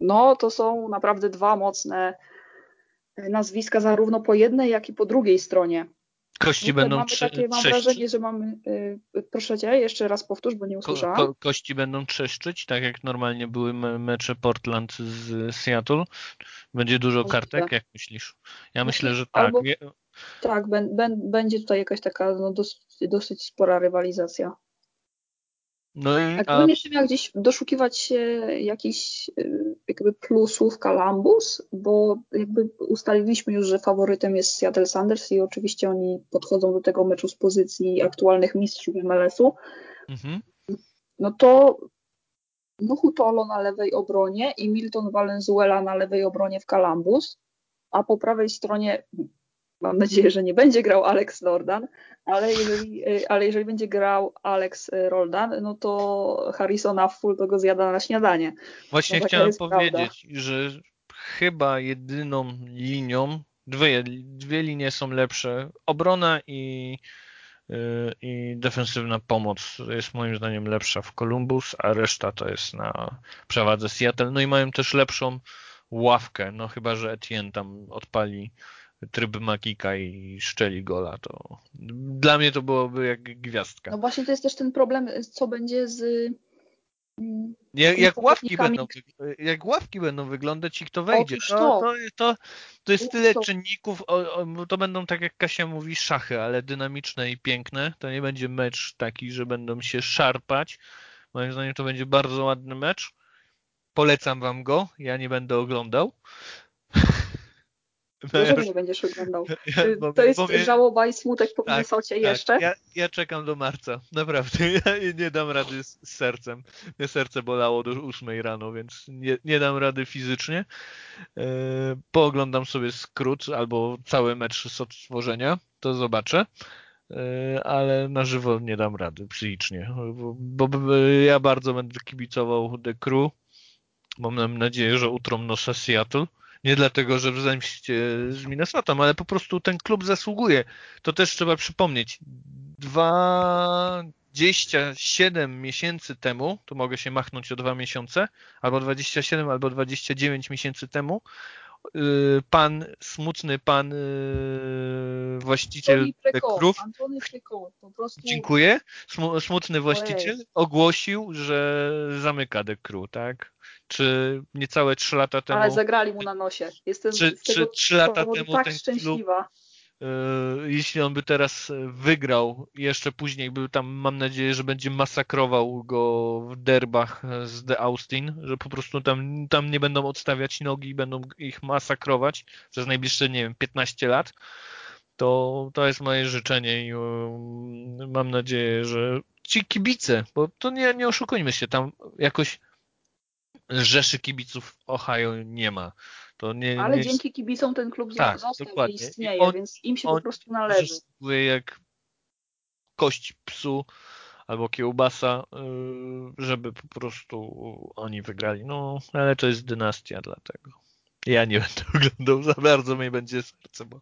no to są naprawdę dwa mocne nazwiska zarówno po jednej, jak i po drugiej stronie. Kości będą mamy trze- takie, Mam wrażenie, że mamy. Yy, proszę cię, jeszcze raz powtórz, bo nie usłyszałam. Ko- ko- kości będą trzeszczyć, tak jak normalnie były me- mecze Portland z Seattle. Będzie dużo kartek, jak myślisz? Ja myślę, że tak. Albo, tak, będzie tutaj jakaś taka no, dosyć, dosyć spora rywalizacja. No i, a gdybym jeszcze miał gdzieś doszukiwać się jakichś y, jakby plusów Columbus, bo jakby ustaliliśmy już, że faworytem jest Seattle Sanders i oczywiście oni podchodzą do tego meczu z pozycji aktualnych mistrzów MLS-u, mhm. no to Nuhutolo na lewej obronie i Milton Valenzuela na lewej obronie w Columbus, a po prawej stronie Mam nadzieję, że nie będzie grał Alex Lordan, ale jeżeli, ale jeżeli będzie grał Alex Roldan, no to Harrisona full to go zjada na śniadanie. Właśnie no, chciałem powiedzieć, prawda. że chyba jedyną linią, dwie, dwie linie są lepsze. Obrona i, y, i defensywna pomoc jest moim zdaniem lepsza w Columbus, a reszta to jest na przewadze Seattle. No i mają też lepszą ławkę, no chyba, że Etienne tam odpali tryb magika i szczeli gola, to dla mnie to byłoby jak gwiazdka. No właśnie to jest też ten problem, co będzie z mm, jak, jak, ławki będą, jak ławki będą wyglądać i kto wejdzie, to, to, to, to jest tyle czynników, to będą tak jak Kasia mówi szachy, ale dynamiczne i piękne, to nie będzie mecz taki, że będą się szarpać, moim zdaniem to będzie bardzo ładny mecz, polecam wam go, ja nie będę oglądał, Nie będziesz oglądał? Bo, to jest żałoba i smutek po tak, Minnesocie tak, jeszcze? Ja, ja, czekam do marca, naprawdę. Ja nie dam rady z, z, sercem. Mnie serce bolało do 8 rano, więc nie, nie dam rady fizycznie. E, pooglądam sobie skrót albo cały mecz z odtworzenia, to zobaczę. E, ale na żywo nie dam rady psychicznie, bo, bo ja bardzo będę kibicował The Crew. Mam nadzieję, że utrą nosa Seattle nie dlatego, że w zemście z Minnesota, ale po prostu ten klub zasługuje. To też trzeba przypomnieć. 27 miesięcy temu, tu mogę się machnąć o dwa miesiące, albo 27, albo 29 miesięcy temu, y, pan, smutny pan y, właściciel krów. Dziękuję. Smutny właściciel ogłosił, że zamyka Crew, tak? Czy niecałe 3 lata temu. Ale zagrali mu na nosie. Jestem czy, z tego czy 3 lata temu tak szczęśliwa. jeśli on by teraz wygrał, jeszcze później był tam, mam nadzieję, że będzie masakrował go w derbach z The Austin, że po prostu tam, tam nie będą odstawiać nogi i będą ich masakrować przez najbliższe, nie wiem, 15 lat, to, to jest moje życzenie i mam nadzieję, że ci kibice, bo to nie, nie oszukujmy się, tam jakoś rzeszy kibiców Ohio nie ma. To nie, Ale nie dzięki kibicom ten klub tak, został dokładnie. i istnieje, on, więc im się po prostu należy. jak kość psu albo kiełbasa, y, żeby po prostu oni wygrali. No, ale to jest dynastia dlatego. Ja nie będę oglądał za bardzo, mnie będzie serce bo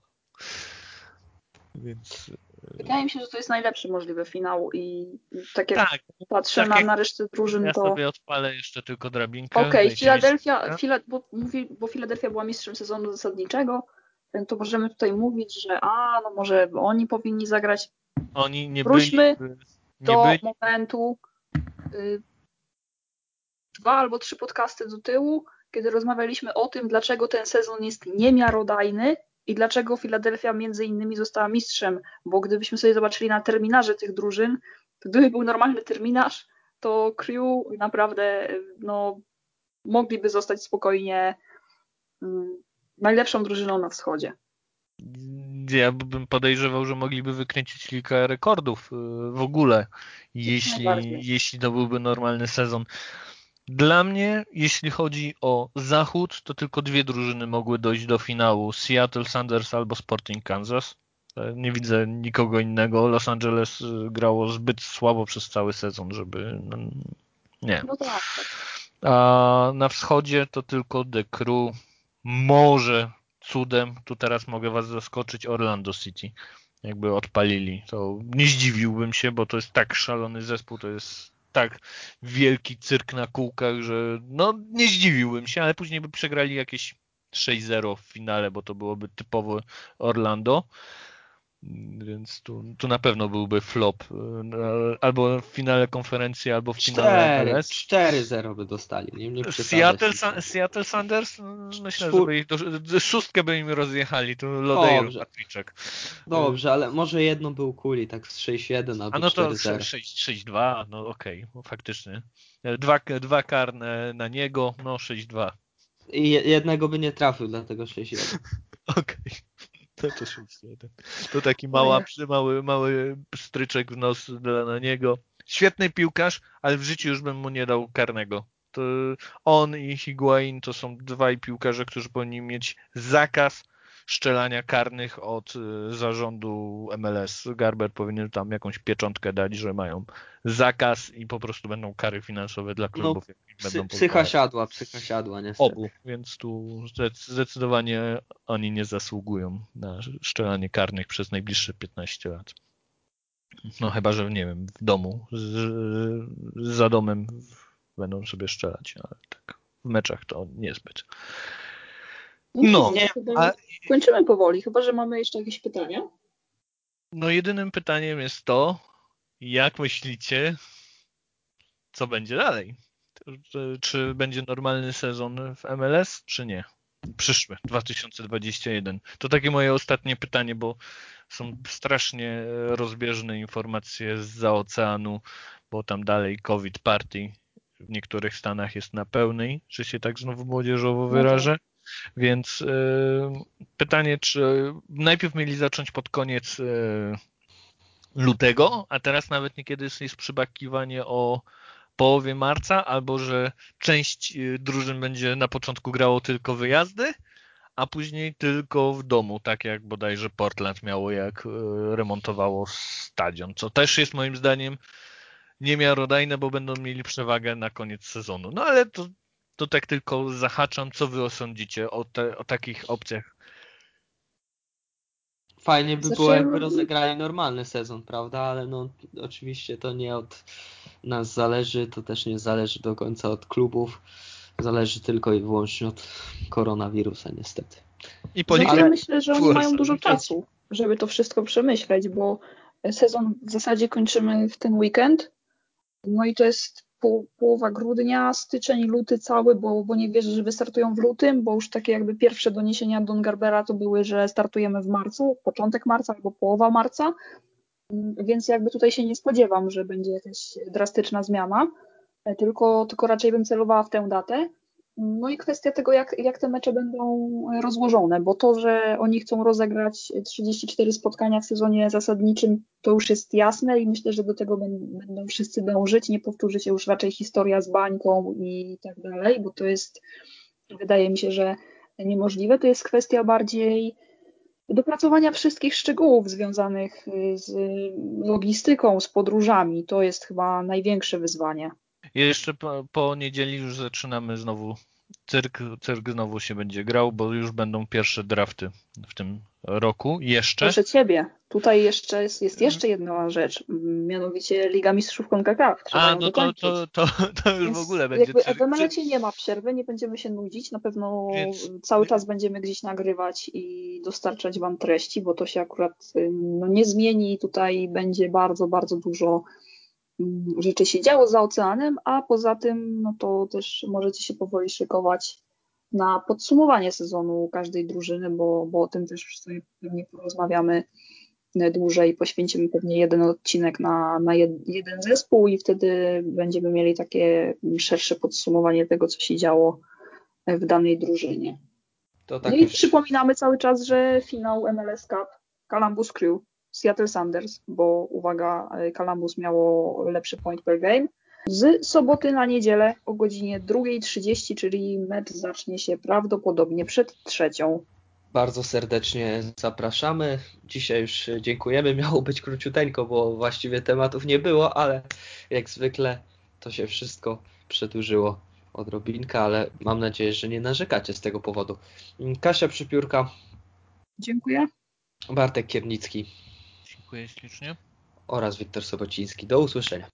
Więc Wydaje mi się, że to jest najlepszy możliwy finał i tak jak tak, patrzę tak na, jak na resztę drużyn, ja to... Ja sobie odpalę jeszcze tylko drabinkę. Okej, okay, Filadelfia, Fila, bo, mówi, bo Filadelfia była mistrzem sezonu zasadniczego, to możemy tutaj mówić, że a, no może oni powinni zagrać. Oni nie Wróćmy byli, nie do byli. momentu y, dwa albo trzy podcasty do tyłu, kiedy rozmawialiśmy o tym, dlaczego ten sezon jest niemiarodajny i dlaczego Filadelfia między innymi została mistrzem, bo gdybyśmy sobie zobaczyli na terminarze tych drużyn, to gdyby był normalny terminarz, to Crew naprawdę no, mogliby zostać spokojnie um, najlepszą drużyną na wschodzie. Ja bym podejrzewał, że mogliby wykręcić kilka rekordów y, w ogóle, jeśli, jeśli to byłby normalny sezon. Dla mnie, jeśli chodzi o zachód, to tylko dwie drużyny mogły dojść do finału. Seattle Sanders albo Sporting Kansas. E, nie widzę nikogo innego. Los Angeles e, grało zbyt słabo przez cały sezon, żeby... No, nie. No tak, tak. A na wschodzie to tylko The Crew. Może cudem, tu teraz mogę was zaskoczyć, Orlando City. Jakby odpalili, to nie zdziwiłbym się, bo to jest tak szalony zespół, to jest tak wielki cyrk na kółkach, że no nie zdziwiłbym się, ale później by przegrali jakieś 6-0 w finale, bo to byłoby typowo Orlando. Więc tu, tu na pewno byłby flop. Albo w finale konferencji, albo w finale MLS. 4-0 by dostali. Nie, nie Seattle, Seattle Sanders? No, myślę, że by ich do, szóstkę by im rozjechali. Tu Lodeiro Patryczek. Dobrze, ale może jedno był kuli, tak z 6-1 albo A no to 6-2, no okej, okay, faktycznie. Dwa, dwa karne na niego, no 6-2. I jednego by nie trafił, dlatego 6-1. Okej. Okay. To, to, to taki mała, mały, mały stryczek w nos dla na niego. Świetny piłkarz, ale w życiu już bym mu nie dał karnego. To on i Higuain to są dwaj piłkarze, którzy powinni mieć zakaz szczelania karnych od y, zarządu MLS. Garber powinien tam jakąś pieczątkę dać, że mają zakaz i po prostu będą kary finansowe dla no, klubów. No, psy, będą psycha siadła, psycha siadła niestety. Obu, więc tu zdecydowanie oni nie zasługują na szczelanie karnych przez najbliższe 15 lat. No chyba, że nie wiem, w domu, z, za domem będą sobie szczelać, ale tak w meczach to niezbyt. No, nie, a... kończymy powoli, chyba że mamy jeszcze jakieś pytania. No jedynym pytaniem jest to, jak myślicie, co będzie dalej? Czy będzie normalny sezon w MLS, czy nie? Przyszły, 2021. To takie moje ostatnie pytanie, bo są strasznie rozbieżne informacje z za oceanu, bo tam dalej COVID party w niektórych stanach jest na pełnej, czy się tak znowu młodzieżowo no wyrażę. Więc y, pytanie, czy najpierw mieli zacząć pod koniec y, lutego, a teraz nawet niekiedy jest przybakiwanie o połowie marca, albo że część y, drużyn będzie na początku grało tylko wyjazdy, a później tylko w domu, tak jak bodajże Portland miało, jak remontowało stadion, co też jest moim zdaniem niemiarodajne, bo będą mieli przewagę na koniec sezonu. No ale to to tak tylko zahaczam, co wy osądzicie o, te, o takich opcjach. Fajnie by było, jakby rozegrali normalny sezon, prawda? Ale no oczywiście to nie od nas zależy, to też nie zależy do końca od klubów. Zależy tylko i wyłącznie od koronawirusa, niestety. I polityka... Ale myślę, że oni mają dużo czasu, żeby to wszystko przemyśleć, bo sezon w zasadzie kończymy w ten weekend. No i to jest po, połowa grudnia, styczeń, luty cały, bo, bo nie wierzę, że wystartują w lutym, bo już takie jakby pierwsze doniesienia Don Garbera to były, że startujemy w marcu, początek marca albo połowa marca, więc jakby tutaj się nie spodziewam, że będzie jakaś drastyczna zmiana, tylko, tylko raczej bym celowała w tę datę. No i kwestia tego, jak, jak te mecze będą rozłożone, bo to, że oni chcą rozegrać 34 spotkania w sezonie zasadniczym, to już jest jasne i myślę, że do tego będą wszyscy dążyć. Nie powtórzy się już raczej historia z bańką i tak dalej, bo to jest, wydaje mi się, że niemożliwe. To jest kwestia bardziej dopracowania wszystkich szczegółów związanych z logistyką, z podróżami. To jest chyba największe wyzwanie. Jeszcze po, po niedzieli już zaczynamy znowu cyrk, cyrk znowu się będzie grał, bo już będą pierwsze drafty w tym roku. Jeszcze. Proszę ciebie, tutaj jeszcze jest, jest jeszcze jedna rzecz, mianowicie Liga Mistrzów CONCACAF. A, no to, to, to, to, już Więc w ogóle będzie. Jakby emelecie nie ma przerwy, nie będziemy się nudzić, na pewno Więc... cały czas będziemy gdzieś nagrywać i dostarczać wam treści, bo to się akurat no, nie zmieni. Tutaj będzie bardzo, bardzo dużo rzeczy się działo za oceanem, a poza tym, no to też możecie się powoli szykować na podsumowanie sezonu każdej drużyny, bo, bo o tym też sobie pewnie porozmawiamy dłużej, poświęcimy pewnie jeden odcinek na, na jed, jeden zespół i wtedy będziemy mieli takie szersze podsumowanie tego, co się działo w danej drużynie. Tak no i przypominamy cały czas, że finał MLS Cup Columbus Crew Seattle Sanders, bo uwaga, Columbus miało lepszy point per game. Z soboty na niedzielę o godzinie 2.30, czyli mecz zacznie się prawdopodobnie przed trzecią. Bardzo serdecznie zapraszamy. Dzisiaj już dziękujemy. Miało być króciuteńko, bo właściwie tematów nie było, ale jak zwykle to się wszystko przedłużyło odrobinkę, ale mam nadzieję, że nie narzekacie z tego powodu. Kasia Przypiórka. Dziękuję. Bartek Kiernicki. Dziękuję ślicznie. Oraz Wiktor Sobociński. Do usłyszenia.